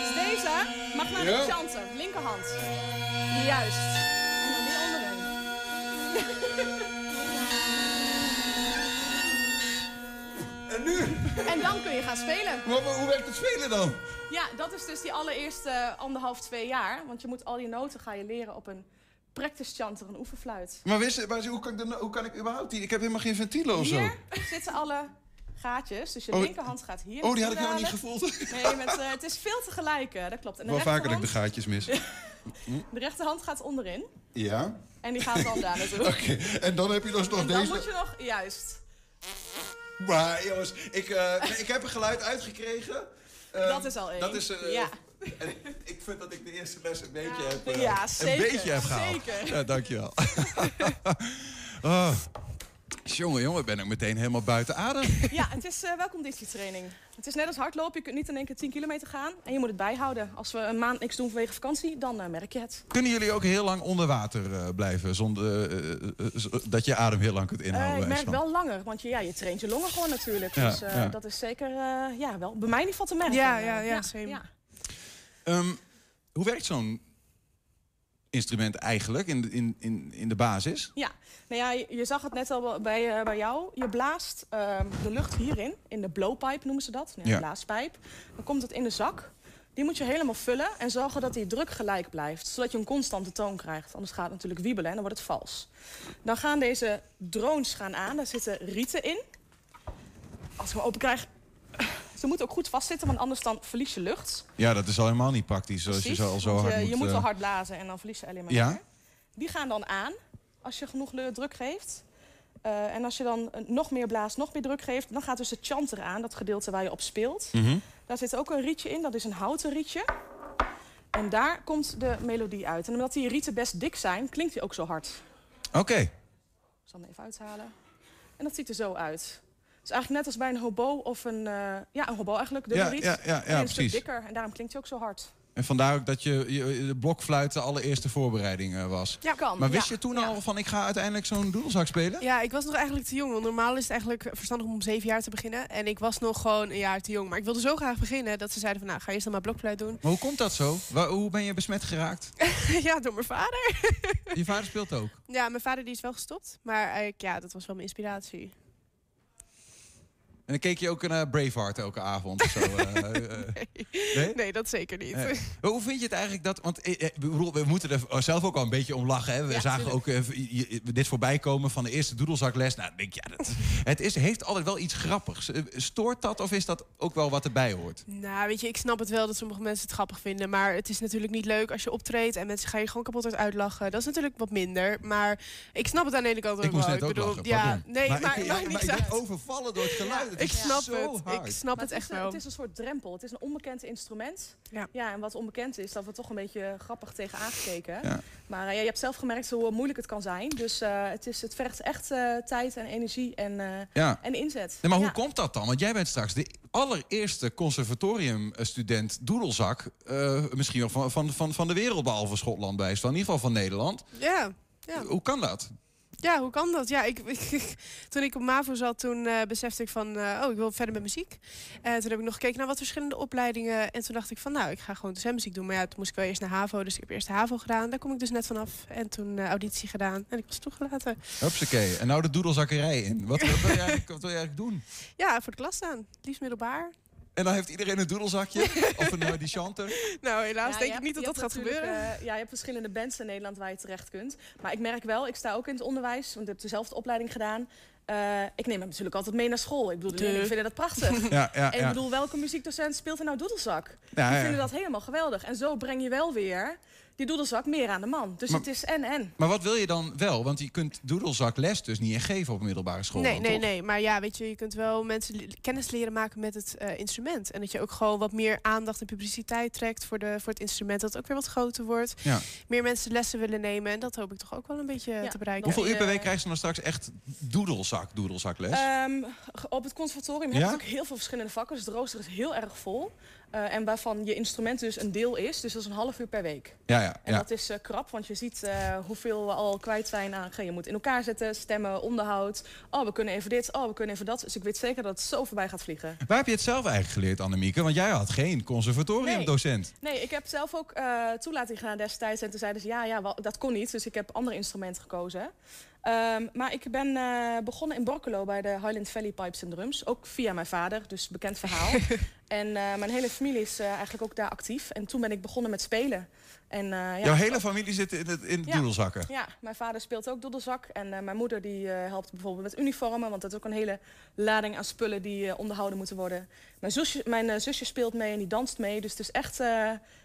Dus deze mag naar de Ja. chanter. Linkerhand. Juist. En dan die onderin. <laughs> nu? En dan kun je gaan spelen. Maar, maar hoe werkt het spelen dan? Ja, dat is dus die allereerste anderhalf, twee jaar. Want je moet al die noten ga je leren op een practice chanter, een oefenfluit. Maar, wist, maar hoe, kan ik dan, hoe kan ik überhaupt die? Ik heb helemaal geen ventielen of zo. Hier zitten alle gaatjes. Dus je Oh, linkerhand gaat hier. oh, die had ik helemaal niet gevoeld. Nee, met, eh, het is veel tegelijk. eh, dat klopt. En de Wel vaker dat ik de gaatjes mis. <laughs> De rechterhand gaat onderin. Ja. En die gaat dan daar naartoe. <laughs> Oké, en dan heb je dus nog En dan deze. moet je nog... Juist. <laughs> Maar jongens, ik, eh, ik heb een geluid uitgekregen. Ehm, Dat is al één. Dat is, eh, Ja. En ik vind dat ik de eerste les een beetje heb, eh, Ja, een zeker, beetje heb gehaald. zeker. Ja, dankjewel. oh. <laughs> <laughs> Jongen, jongen, ik ben ook meteen helemaal buiten adem. Ja, het is uh, wel conditietraining. Het is net als hardlopen. Je kunt niet in één keer 10 kilometer gaan. En je moet het bijhouden. Als we een maand niks doen vanwege vakantie, dan eh, merk je het. Kunnen jullie ook heel lang onder water eh, blijven zonder eh, eh, eh, zo- dat je adem heel lang kunt Eh, inhouden? ik merk wel langer, want je, ja, je traint je longen gewoon natuurlijk. Ja, dus eh, ja. dat is zeker eh, ja, wel bij mij in ieder geval te merken. Ja, Eh, ja, ja. Ehm, hoe werkt zo'n instrument eigenlijk in de, in, in, in de basis? Ja, nou ja, je, je zag het net al bij, eh, bij jou. Je blaast ehm, de lucht hierin, in de blowpipe noemen ze dat, nee, Ja. een blaaspijp. Dan komt het in de zak. Die moet je helemaal vullen en zorgen dat die druk gelijk blijft. Zodat je een constante toon krijgt. Anders gaat het natuurlijk wiebelen en dan wordt het vals. Dan gaan deze drones gaan aan. Daar zitten rieten in. Als ik hem open krijg... Ze moeten ook goed vastzitten, want anders dan verlies je lucht. Ja, dat is al helemaal niet praktisch als je zo, al zo hard je, moet... je moet eh, wel hard blazen en dan verlies je alleen maar Ja? meer. Die gaan dan aan als je genoeg druk geeft. Eh, en als je dan eh, nog meer blaast, nog meer druk geeft... dan gaat dus het chanter aan, dat gedeelte waar je op speelt. mhm. Daar zit ook een rietje in, dat is een houten rietje. En daar komt de melodie uit. En omdat die rieten best dik zijn, klinkt die ook zo hard. Oké. Ik zal hem even uithalen. En dat ziet er zo uit. Het is eigenlijk net als bij een hobo of een... eh, ja, een hobo eigenlijk, de Ja, riet. ja, ja, een stuk dikker en daarom klinkt hij ook zo hard. En vandaar ook dat je, je de blokfluit de allereerste voorbereiding eh, was. Ja, kan. Maar wist ja. je toen al van ik ga uiteindelijk zo'n doedelzak spelen? Ja, ik was nog eigenlijk te jong. Want normaal is het eigenlijk verstandig om om zeven jaar te beginnen. En ik was nog gewoon een jaar te jong. Maar ik wilde zo graag beginnen dat ze zeiden van... nou, ga eerst dan maar blokfluit doen. Maar hoe komt dat zo? Waar- hoe ben je besmet geraakt? <laughs> ja, door mijn vader. Je vader speelt ook. ja, mijn vader die is wel gestopt. Maar ik, ja, dat was wel mijn inspiratie. En dan keek je ook naar Braveheart elke avond of zo? <laughs> eh, eh, nee? Nee, dat zeker niet. Eh, hoe vind je het eigenlijk dat... Want eh, eh, we moeten er zelf ook al een beetje om lachen. Hè? We Ja, zagen tuurlijk. ook eh, je- je- dit voorbij komen van de eerste doedelzakles. Nou, denk ik, ja, dat, het is, heeft altijd wel iets grappigs. Eh, Stoort dat of is dat ook wel wat erbij hoort? Nou, weet je, ik snap het wel dat sommige mensen het grappig vinden. Maar het is natuurlijk niet leuk als je optreedt en mensen gaan je gewoon kapot uit uitlachen. Dat is natuurlijk wat minder. Maar ik snap het aan de ene kant ook Ik moest wel. net ik bedoel, lachen, ja, pardon. nee, maar, maar, ik, maar ik ben overvallen door het geluid. Het Ik is snap zo het. hard. Ik snap Maar het het, echt is, een- wel. het is een soort drempel. Het is een onbekend instrument. Ja. en wat onbekend is, dat we toch een beetje grappig tegen aangekeken. Ja. Maar eh, ja, je hebt zelf gemerkt hoe moeilijk het kan zijn. Dus eh, het, is, het vergt echt eh, tijd en energie en, eh, Ja. en inzet. Nee, maar Ja. hoe komt dat dan? Want jij bent straks de allereerste conservatoriumstudent doedelzak... eh, misschien wel van, van, van, van de wereld, behalve Schotland bij. In ieder geval van Nederland. Ja, ja. Hoe kan dat? Ja, hoe kan dat? Ja, ik, ik- <laughs> toen ik op MAVO zat, toen eh, besefte ik van, eh, oh, ik wil verder met muziek. En toen heb ik nog gekeken naar wat verschillende opleidingen. En toen dacht ik van, nou, ik ga gewoon muziek doen. Maar ja, toen moest ik wel eerst naar HAVO, dus ik heb eerst de HAVO gedaan. Daar kom ik dus net vanaf. En toen eh, auditie gedaan en ik was toegelaten. Hupsakee. En nou de doedelzakkerij in. Wat, wat, wil, je eigenlijk, wat wil je eigenlijk doen? Ja, voor de klas staan. Liefst middelbaar. En dan heeft iedereen een doedelzakje? <laughs> of een uh, die chanter? Nou, helaas Ja, denk ik niet dat dat gaat gebeuren. eh, ja, je hebt verschillende bands in Nederland waar je terecht kunt. Maar ik merk wel, ik sta ook in het onderwijs, want ik heb dezelfde opleiding gedaan. Eh, ik neem hem natuurlijk altijd mee naar school. Ik bedoel, de leerlingen vinden dat prachtig. <laughs> Ja, ja, en ik ja. bedoel, welke muziekdocent speelt er nou doedelzak? Ja, Die ja. vinden dat helemaal geweldig. En zo breng je wel weer die doedelzak meer aan de man. Dus Maar- het is en-en. Maar wat wil je dan wel? Want je kunt doedelzakles dus niet echt geven op middelbare school. Nee, dan, nee, toch? nee. Maar ja, weet je, je kunt wel mensen kennis leren maken met het eh, instrument. En dat je ook gewoon wat meer aandacht en publiciteit trekt voor, de, voor het instrument. Dat het ook weer wat groter wordt. Ja. Meer mensen lessen willen nemen. En dat hoop ik toch ook wel een beetje te bereiken. Hoeveel uur per week krijg je dan straks echt doedelzak, doedelzakles? Ehm, ge- op het conservatorium heb je Ja? natuurlijk heel veel verschillende vakken. Dus de rooster is heel erg vol. Eh, en waarvan je instrument dus een deel is. Dus dat is een half uur per week. ja, ja. En ja. dat is eh, krap, want je ziet eh, hoeveel we al kwijt zijn aan... Je moet in elkaar zetten, stemmen, onderhoud. Oh, we kunnen even dit, oh, we kunnen even dat. Dus ik weet zeker dat het zo voorbij gaat vliegen. Waar heb je het zelf eigenlijk geleerd, Annemieke? Want jij had geen conservatoriumdocent. Nee, ik heb zelf ook toelating gedaan destijds. En toen zeiden ze, ja, ja wel, dat kon niet. Dus ik heb andere instrumenten gekozen. Ehm, maar ik ben eh, begonnen in Borculo bij de Highland Valley Pipes and Drums. Ook via mijn vader, dus bekend verhaal. <laughs> en eh, mijn hele familie is eh, eigenlijk ook daar actief. En toen ben ik begonnen met spelen. En, eh, ja, Jouw hele familie zit in het, in ja. doedelzakken. Ja, mijn vader speelt ook doedelzak. En eh, mijn moeder die eh, helpt bijvoorbeeld met uniformen. Want dat is ook een hele lading aan spullen die onderhouden moeten worden. Mijn zusje, mijn zusje speelt mee en die danst mee. Dus het is echt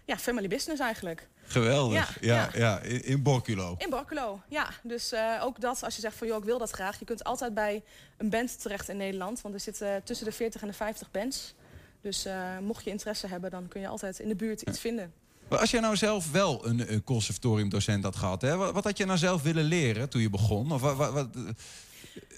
ja, family business eigenlijk. Geweldig. Ja, Ja, ja. in, in Borculo. In Borculo, ja. Dus ook dat, als je zegt van joh, ik wil dat graag. Je kunt altijd bij een band terecht in Nederland. Want er zitten tussen de 40 en de 50 bands. Dus mocht je interesse hebben, dan kun je altijd in de buurt iets vinden. Maar als jij nou zelf wel een, een conservatoriumdocent had gehad, hè, wat, had je nou zelf willen leren toen je begon? Of wat, wat-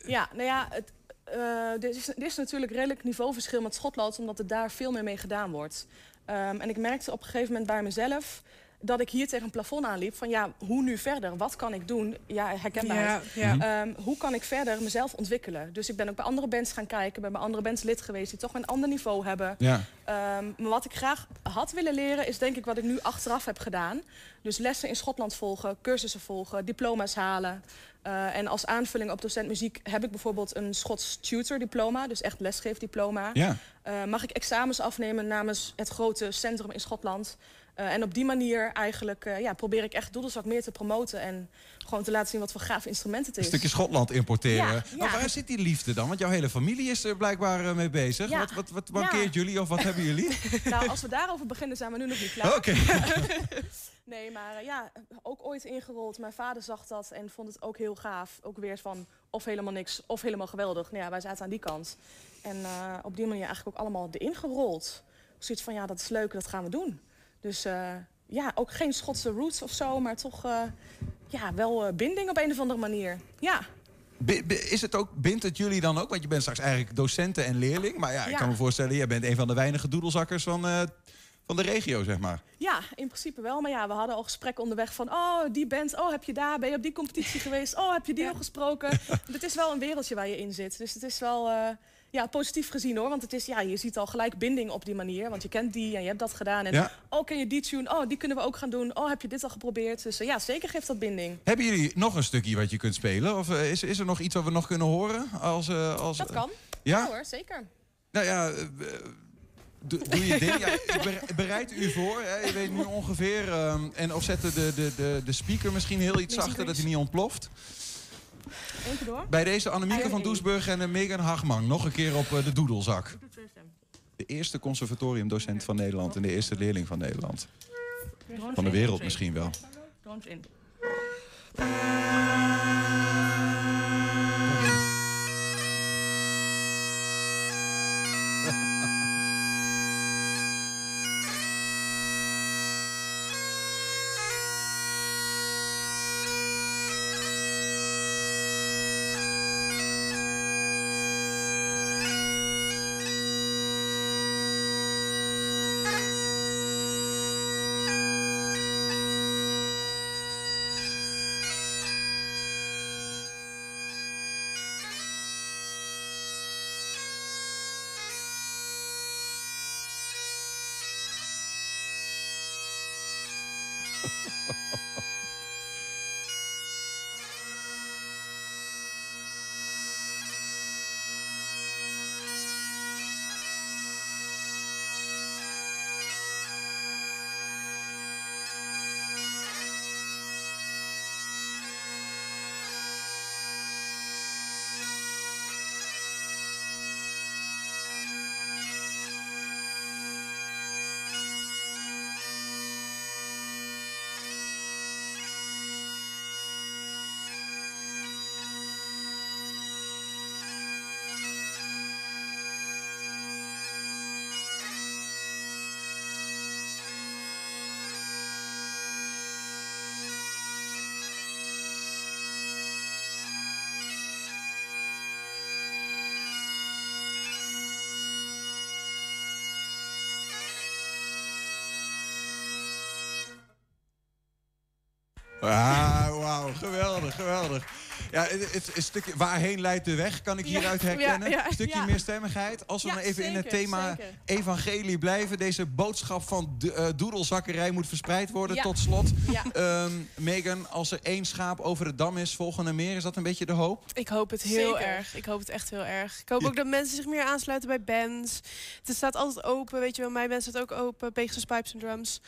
Ja, nou ja, het, eh, er, is, is natuurlijk redelijk niveauverschil met Schotland, omdat er daar veel meer mee gedaan wordt. Ehm, en ik merkte op een gegeven moment bij mezelf dat ik hier tegen een plafond aanliep van ja, hoe nu verder? Wat kan ik doen? Ja, herkenbaarheid. Ja, ja. Mhm. Ehm, hoe kan ik verder mezelf ontwikkelen? Dus ik ben ook bij andere bands gaan kijken, ben bij andere bands lid geweest die toch een ander niveau hebben. Ja. Ehm, maar wat ik graag had willen leren is denk ik wat ik nu achteraf heb gedaan. Dus lessen in Schotland volgen, cursussen volgen, diploma's halen. Eh, en als aanvulling op docent muziek heb ik bijvoorbeeld een Schots tutor diploma, dus echt lesgeefdiploma. Ja. Eh, mag ik examens afnemen namens het grote centrum in Schotland. Eh, en op die manier eigenlijk eh, ja, probeer ik echt doedelzak meer te promoten en gewoon te laten zien wat voor gaaf instrumenten het Een is. stukje Schotland importeren. Ja, Maar ja. waar zit die liefde dan? Want jouw hele familie is er blijkbaar eh, mee bezig. Ja. Wat, wat, wat Ja. mankeert jullie of wat hebben jullie? <laughs> Nou, als we daarover beginnen zijn we nu nog niet klaar. Oké. <laughs> nee, maar ja, ook ooit ingerold. Mijn vader zag dat en vond het ook heel gaaf. Ook weer van of helemaal niks of helemaal geweldig. Nou ja, wij zaten aan die kant. En op die manier eigenlijk ook allemaal erin gerold. Zoiets van, ja, dat is leuk, dat gaan we doen. Dus eh, ja, ook geen Schotse roots of zo, maar toch eh, ja, wel eh, binding op een of andere manier. Ja. Is het ook, bindt het jullie dan ook? Want je bent straks eigenlijk docenten en leerling. Maar ja, ik Ja. kan me voorstellen, jij bent een van de weinige doedelzakkers van, van de regio, zeg maar. Ja, in principe wel. Maar ja, we hadden al gesprekken onderweg van... oh, die band, oh, heb je daar, ben je op die competitie <laughs> geweest? Oh, heb je die al gesproken? <laughs> Het is wel een wereldje waar je in zit. Dus het is wel ja, positief gezien hoor. Want het is, ja, je ziet al gelijk binding op die manier. Want je kent die en je hebt dat gedaan. En Ja. oh, ken je die tune? Oh, die kunnen we ook gaan doen. Oh, heb je dit al geprobeerd? Dus eh, ja, zeker geeft dat binding. Hebben jullie nog een stukje wat je kunt spelen? Of eh, is, is er nog iets wat we nog kunnen horen? Als, eh, als, Dat kan. Ja? hoor, zeker. Nou ja, doe, doe je ding. Ja, bereid u voor. Hè. Je weet nu ongeveer. ehm, en of zetten de, de, de, de speaker misschien heel iets zachter, dat hij niet ontploft. Door. Bij deze Annemieke van Doesburg en eh, Megan Hagman. Nog een keer op eh, de doedelzak. De eerste conservatoriumdocent van Nederland en de eerste leerling van Nederland. Van de wereld misschien wel. In. Ah, wauw, geweldig, geweldig. Ja, het, stukje waarheen leidt de weg, kan ik hieruit ja, herkennen. ja, een stukje ja. meer stemmigheid. Als we Ja, maar even in het thema zeker. evangelie blijven. Deze boodschap van de, eh, doedelzakkerij moet verspreid worden. Ja. Tot slot, Ja. Ehm, Megan, als er één schaap over het dam is, volgende meer. Is dat een beetje de hoop? Ik hoop het heel Zeker. erg. Ik hoop het echt heel erg. Ik hoop Ja. ook dat mensen zich meer aansluiten bij bands. Het staat altijd open, weet je wel. Mijn band staat ook open. Pegasus Pipes and Drums.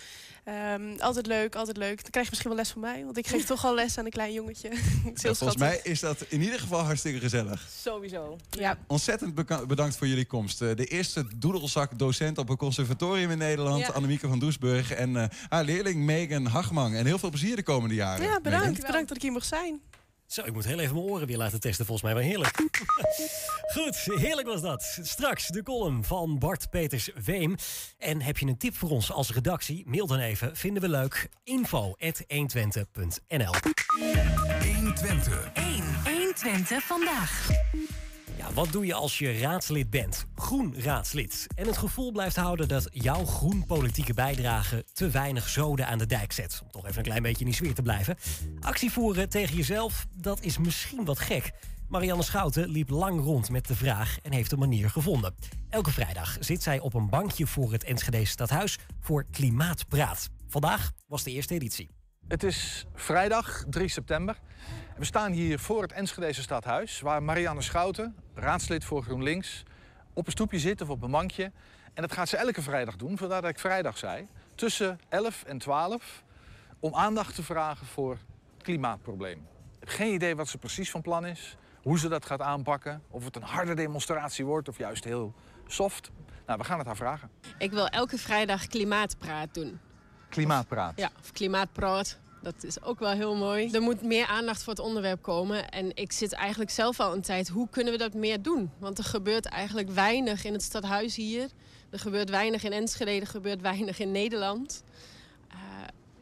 Ehm, altijd leuk, altijd leuk. Dan krijg je misschien wel les van mij. Want ik geef toch al les aan een klein jongetje. <laughs> Het is heel Ja, volgens mij is dat in ieder geval hartstikke gezellig. Sowieso. Ja. Ontzettend bedankt voor jullie komst. Eh, de eerste doedelzak-docent op een conservatorium in Nederland, Ja. Annemieke van Doesburg. En eh, haar leerling Megan Hagman. En heel veel plezier de komende jaren. Ja, bedankt. Megan. Bedankt dat ik hier mocht zijn. Zo, ik moet heel even mijn oren weer laten testen. Volgens mij wel heerlijk. <laughs> Goed, heerlijk was dat. Straks de column van Bart Peters Weem. En heb je een tip voor ons als redactie? Mail dan even. Vinden we leuk. Info 120.nl 120. 1. 120 vandaag. Wat doe je als je raadslid bent? Groen raadslid. En het gevoel blijft houden dat jouw groen politieke bijdrage te weinig zoden aan de dijk zet. Om toch even een klein beetje in die sfeer te blijven. Actie voeren tegen jezelf, dat is misschien wat gek. Marianne Schouten liep lang rond met de vraag en heeft een manier gevonden. Elke vrijdag zit zij op een bankje voor het Enschede Stadhuis voor Klimaatpraat. Vandaag was de eerste editie. Het is vrijdag 3 september. We staan hier voor het Enschedese Stadhuis, waar Marianne Schouten, raadslid voor GroenLinks, op een stoepje zit of op een bankje. En dat gaat ze elke vrijdag doen, vandaar dat ik vrijdag zei. Tussen 11 en 12, om aandacht te vragen voor het klimaatprobleem. Ik heb geen idee wat ze precies van plan is, hoe ze dat gaat aanpakken. Of het een harde demonstratie wordt of juist heel soft. Nou, we gaan het haar vragen. Ik wil elke vrijdag klimaatpraat doen. Klimaatpraat. Ja, of klimaatpraat. Dat is ook wel heel mooi. Er moet meer aandacht voor het onderwerp komen. En ik zit eigenlijk zelf al een tijd, hoe kunnen we dat meer doen? Want er gebeurt eigenlijk weinig in het stadhuis hier. Er gebeurt weinig in Enschede, er gebeurt weinig in Nederland. Eh,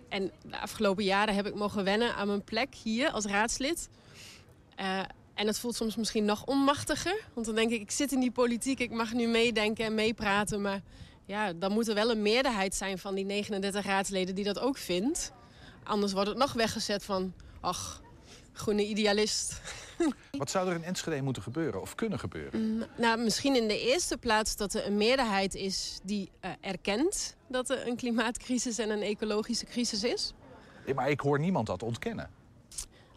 en de afgelopen jaren heb ik mogen wennen aan mijn plek hier als raadslid. Eh, en het voelt soms misschien nog onmachtiger. Want dan denk ik, ik zit in die politiek, ik mag nu meedenken en meepraten. Maar ja, dan moet er wel een meerderheid zijn van die 39 raadsleden die dat ook vindt. Anders wordt het nog weggezet van, ach, groene idealist. <laughs> Wat zou er in Enschede moeten gebeuren of kunnen gebeuren? Mm, Nou, misschien in de eerste plaats dat er een meerderheid is die eh, erkent dat er een klimaatcrisis en een ecologische crisis is. Ja, maar ik hoor niemand dat ontkennen.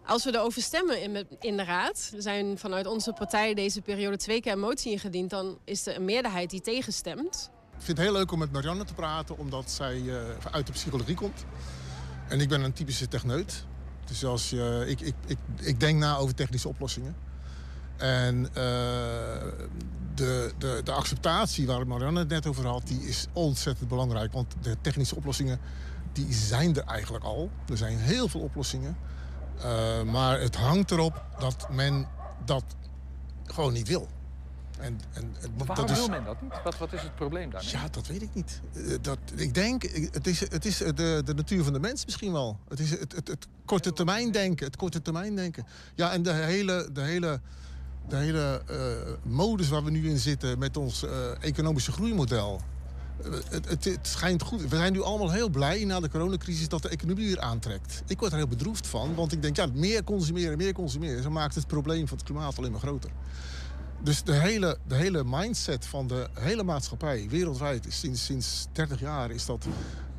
Als we erover stemmen in, in de Raad, er zijn vanuit onze partij deze periode twee keer een motie ingediend, dan is er een meerderheid die tegenstemt. Ik vind het heel leuk om met Marianne te praten, omdat zij eh, uit de psychologie komt. En ik ben een typische techneut. Dus als je, ik, ik, ik, ik denk na over technische oplossingen. En eh, de, de, de acceptatie waar Marianne het net over had, die is ontzettend belangrijk. Want de technische oplossingen, die zijn er eigenlijk al. Er zijn heel veel oplossingen. Eh, maar het hangt erop dat men dat gewoon niet wil. En, en, Maar waarom dat is- wil men dat niet? Wat, wat is het probleem daarmee? ja, dat weet ik niet. Eh, Dat, ik denk, eh, het is, het is de, de natuur van de mens misschien wel. Het is het, het, het korte termijn denken. Het korte termijn denken. Ja, en de hele, de hele, de hele eh, modus waar we nu in zitten met ons eh, economische groeimodel. Eh, Het, het, het schijnt goed. We zijn nu allemaal heel blij na de coronacrisis dat de economie weer aantrekt. Ik word er heel bedroefd van, want ik denk, ja, meer consumeren, meer consumeren. Zo maakt het probleem van het klimaat alleen maar groter. Dus de hele, de hele mindset van de hele maatschappij wereldwijd is sinds, sinds 30 jaar is dat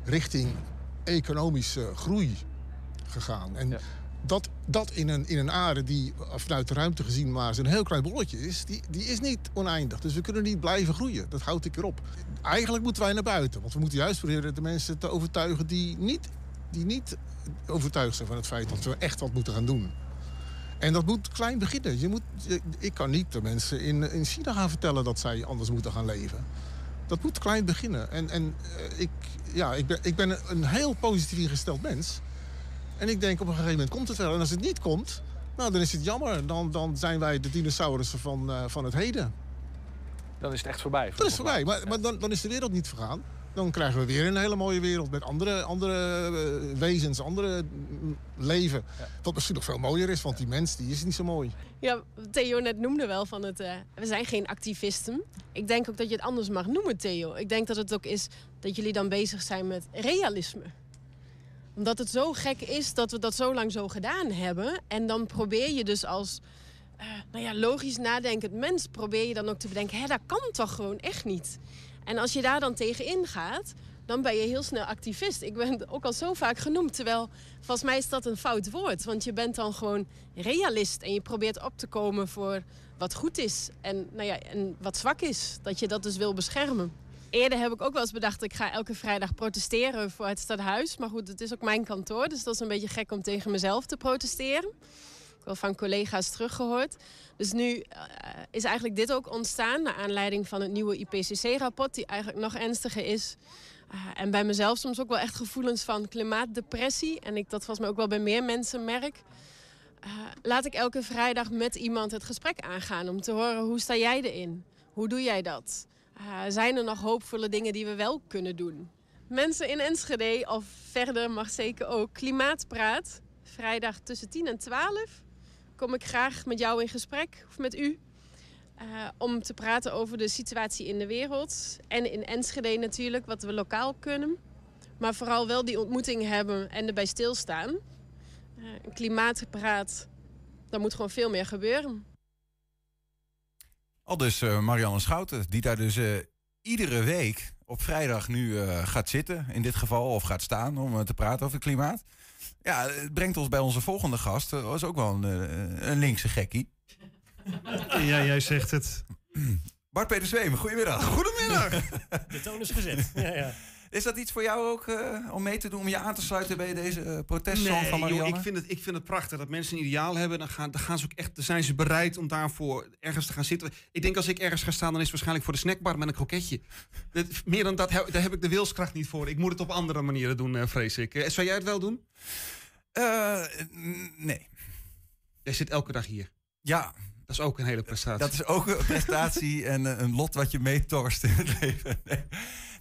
richting economische groei gegaan. En dat, dat in, een, in een aarde die vanuit de ruimte gezien maar een heel klein bolletje is, die, die is niet oneindig. Dus we kunnen niet blijven groeien. Dat houdt ik erop. Eigenlijk moeten wij naar buiten. Want we moeten juist proberen de mensen te overtuigen die niet, die niet overtuigd zijn van het feit dat we echt wat moeten gaan doen. En dat moet klein beginnen. Je moet, ik kan niet de mensen in, in China gaan vertellen dat zij anders moeten gaan leven. Dat moet klein beginnen. En, en eh, ik, ja, ik, ben, ik ben een- een heel positief ingesteld mens. En ik denk op een gegeven moment komt het wel. En als het niet komt, nou, dan is het jammer. Dan, dan zijn wij de dinosaurussen van, eh, van het heden. Dan is het echt voorbij. Dat is voorbij. Maar, maar dan, dan is de wereld niet vergaan. Dan krijgen we weer een hele mooie wereld met andere, andere eh, wezens, andere mm, leven. Wat misschien nog veel mooier is, want die mens die is niet zo mooi. Ja, Theo net noemde wel van het... eh, we zijn geen activisten. Ik denk ook dat je het anders mag noemen, Theo. Ik denk dat het ook is dat jullie dan bezig zijn met realisme. Omdat het zo gek is dat we dat zo lang zo gedaan hebben. En dan probeer je dus als eh, nou ja, logisch nadenkend mens... probeer je dan ook te bedenken, hè, dat kan toch gewoon echt niet. En als je daar dan tegenin gaat, dan ben je heel snel activist. Ik ben ook al zo vaak genoemd, terwijl volgens mij is dat een fout woord. Want je bent dan gewoon realist en je probeert op te komen voor wat goed is en, nou ja, en wat zwak is. Dat je dat dus wil beschermen. Eerder heb ik ook wel eens bedacht, ik ga elke vrijdag protesteren voor het stadhuis. Maar goed, het is ook mijn kantoor, dus dat is een beetje gek om tegen mezelf te protesteren. Wel van collega's teruggehoord. Dus nu eh, is eigenlijk dit ook ontstaan naar aanleiding van het nieuwe IPCC-rapport, die eigenlijk nog ernstiger is. Eh, en bij mezelf soms ook wel echt gevoelens van klimaatdepressie. En ik dat volgens mij ook wel bij meer mensen merk. Eh, laat ik elke vrijdag met iemand het gesprek aangaan om te horen hoe sta jij erin? Hoe doe jij dat? Zijn er nog hoopvolle dingen die we wel kunnen doen? Mensen in Enschede of verder mag zeker ook Klimaatpraat. Vrijdag tussen 10 en 12 kom ik graag met jou in gesprek of met u. eh, om te praten over de situatie in de wereld. En in Enschede natuurlijk, wat we lokaal kunnen. Maar vooral wel die ontmoeting hebben en erbij stilstaan. Eh, een klimaatpraat, daar moet gewoon veel meer gebeuren. Al dus eh, Marianne Schouten, die daar dus iedere week op vrijdag nu gaat zitten, in dit geval, of gaat staan om te praten over klimaat. Ja, het brengt ons bij onze volgende gast. Dat was ook wel een, eh, een linkse gekkie. Ja, jij zegt het. Bart Peter Zweem, goedemiddag. Goedemiddag. De toon is gezet. Ja, ja. Is dat iets voor jou ook eh, om mee te doen, om je aan te sluiten bij deze protestsong Nee, van joh, Marianne? ik, vind het, ik vind het prachtig dat mensen een ideaal hebben. Dan, gaan, dan, gaan ze ook echt, dan zijn ze bereid om daarvoor ergens te gaan zitten. Ik denk als ik ergens ga staan, dan is het waarschijnlijk voor de snackbar met een kroketje. Dat- meer dan dat, daar heb ik de wilskracht niet voor. Ik moet het op andere manieren doen, eh, vrees ik. Zou jij het wel doen? nee. Jij zit elke dag hier. Ja. Dat is ook een hele prestatie. Dat is ook een prestatie en een lot wat je meetorst in het leven. Nee.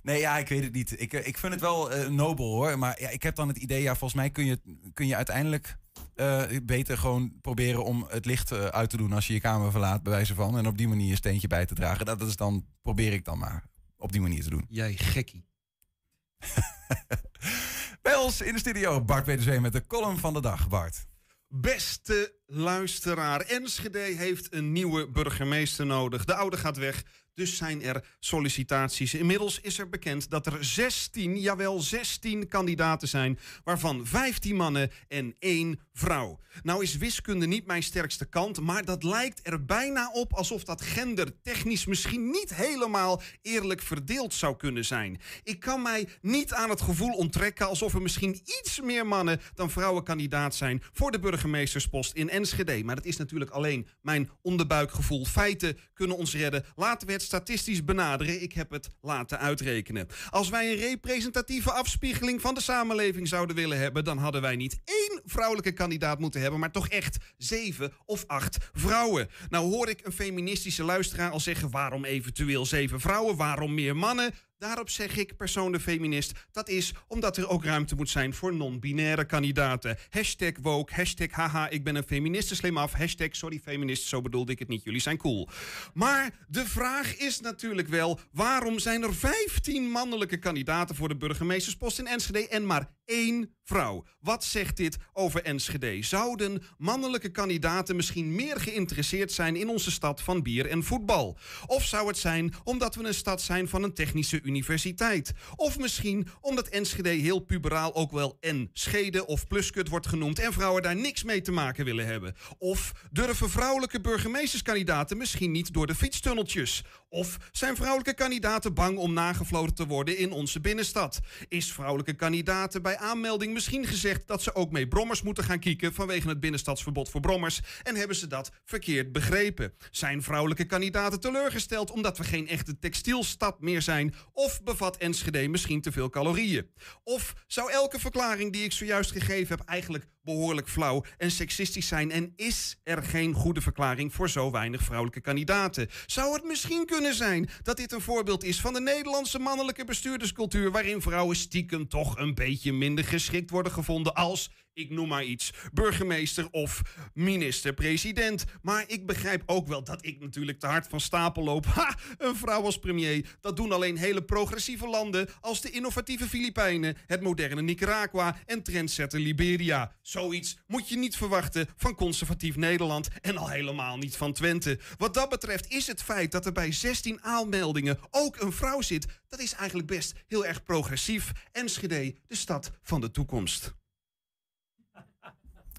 Nee, ja, ik weet het niet. Ik, eh, ik vind het wel eh, nobel hoor. Maar ja, ik heb dan het idee, ja, volgens mij kun je, kun je uiteindelijk eh, beter gewoon proberen om het licht eh, uit te doen als je je kamer verlaat, bij wijze van. En op die manier een steentje bij te dragen. Dat is dan, probeer ik dan maar op die manier te doen. Jij gekkie. <laughs> Bij ons in de studio Bart Peterzee met de column van de dag. Bart. Beste luisteraar, Enschede heeft een nieuwe burgemeester nodig. De oude gaat weg, dus zijn er sollicitaties. Inmiddels is er bekend dat er 16, jawel 16 kandidaten zijn, waarvan 15 mannen en één vrouw. Nou is wiskunde niet mijn sterkste kant, maar dat lijkt er bijna op alsof dat gendertechnisch misschien niet helemaal eerlijk verdeeld zou kunnen zijn. Ik kan mij niet aan het gevoel onttrekken alsof er misschien iets meer mannen dan vrouwen kandidaat zijn voor de burgemeesterspost in Enschede. Maar dat is natuurlijk alleen mijn onderbuikgevoel. Feiten kunnen ons redden. Laten we het statistisch benaderen. Ik heb het laten uitrekenen. Als wij een representatieve afspiegeling van de samenleving zouden willen hebben, dan hadden wij niet één vrouwelijke kandidaat moeten hebben, maar toch echt zeven of acht vrouwen. Nou hoor ik een feministische luisteraar al zeggen: waarom eventueel zeven vrouwen? Waarom meer mannen? Daarop zeg ik, persoon de feminist, dat is omdat er ook ruimte moet zijn voor non-binaire kandidaten. Hashtag woke, hashtag haha, ik ben een feministe slim af, hashtag sorry feminist, zo bedoelde ik het niet, jullie zijn cool. Maar de vraag is natuurlijk wel, waarom zijn er 15 mannelijke kandidaten voor de burgemeesterspost in Enschede en maar één vrouw? Wat zegt dit over Enschede. Zouden mannelijke kandidaten misschien meer geïnteresseerd zijn in onze stad van bier en voetbal? Of zou het zijn omdat we een stad zijn van een technische universiteit? Of misschien omdat Enschede heel puberaal ook wel Enschede of Pluskut wordt genoemd en vrouwen daar niks mee te maken willen hebben? Of durven vrouwelijke burgemeesterskandidaten misschien niet door de fietstunneltjes? Of zijn vrouwelijke kandidaten bang om nagefloten te worden in onze binnenstad? Is vrouwelijke kandidaten bij aanmelding misschien gezegd dat ze ook mee brommers moeten gaan kieken vanwege het binnenstadsverbod voor brommers? En hebben ze dat verkeerd begrepen? Zijn vrouwelijke kandidaten teleurgesteld omdat we geen echte textielstad meer zijn? Of bevat Enschede misschien te veel calorieën? Of zou elke verklaring die ik zojuist gegeven heb eigenlijk behoorlijk flauw en seksistisch zijn? En is er geen goede verklaring voor zo weinig vrouwelijke kandidaten? Zou het misschien kunnen zijn dat dit een voorbeeld is van de Nederlandse mannelijke bestuurderscultuur, waarin vrouwen stiekem toch een beetje minder geschikt worden gevonden als, ik noem maar iets, burgemeester of minister-president? Maar ik begrijp ook wel dat ik natuurlijk te hard van stapel loop. <laughs> Ha, een vrouw als premier, dat doen alleen hele progressieve landen als de innovatieve Filipijnen, het moderne Nicaragua en trendsetter Liberia. Zoiets moet je niet verwachten van conservatief Nederland en al helemaal niet van Twente. Wat dat betreft is het feit dat er bij 16 aanmeldingen ook een vrouw zit, dat is eigenlijk best heel erg progressief. Enschede, de stad van de toekomst.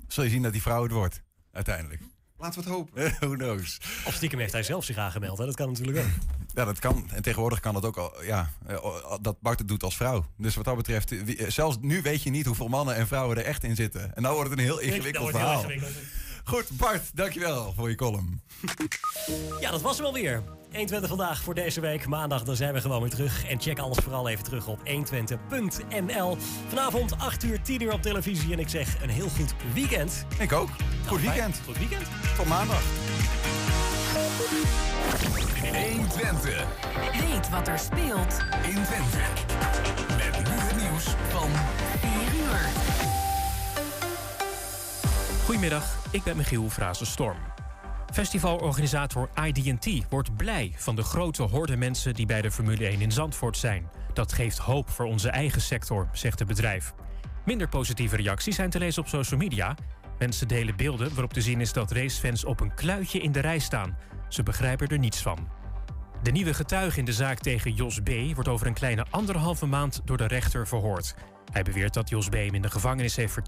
Zul je zien dat die vrouw het wordt, uiteindelijk. Laten we het hopen. <laughs> Who knows. Of stiekem heeft hij zelf zich aangemeld. Hè? Dat kan natuurlijk ook. Ja, dat kan. En tegenwoordig kan dat ook al. Ja, eh, dat Bart het doet als vrouw. Dus wat dat betreft, eh, wie- zelfs nu weet je niet hoeveel mannen en vrouwen er echt in zitten. En nou wordt het een heel <laughs> ingewikkeld wordt heel verhaal. ingewikkeld. Goed, Bart, dankjewel voor je column. Ja, dat was hem alweer. 120 vandaag voor deze week. Maandag dan zijn we gewoon weer terug. En check alles vooral even terug op 120.nl. Vanavond 8 uur, 10 uur op televisie. En ik zeg een heel goed weekend. Ik ook. Goed fijn. weekend. Goed weekend. Tot maandag. 120. Weet wat er speelt in Twente. Met nu het nieuws van Goedemiddag, ik ben Michiel Frazenstorm. Festivalorganisator IDT wordt blij van de grote horde mensen die bij de Formule 1 in Zandvoort zijn. Dat geeft hoop voor onze eigen sector, zegt het bedrijf. Minder positieve reacties zijn te lezen op social media. Mensen delen beelden waarop te zien is dat racefans op een kluitje in de rij staan. Ze begrijpen er niets van. De nieuwe getuige in de zaak tegen Jos B. wordt over een kleine anderhalve maand door de rechter verhoord. Hij beweert dat Jos B. hem in de gevangenis heeft verteld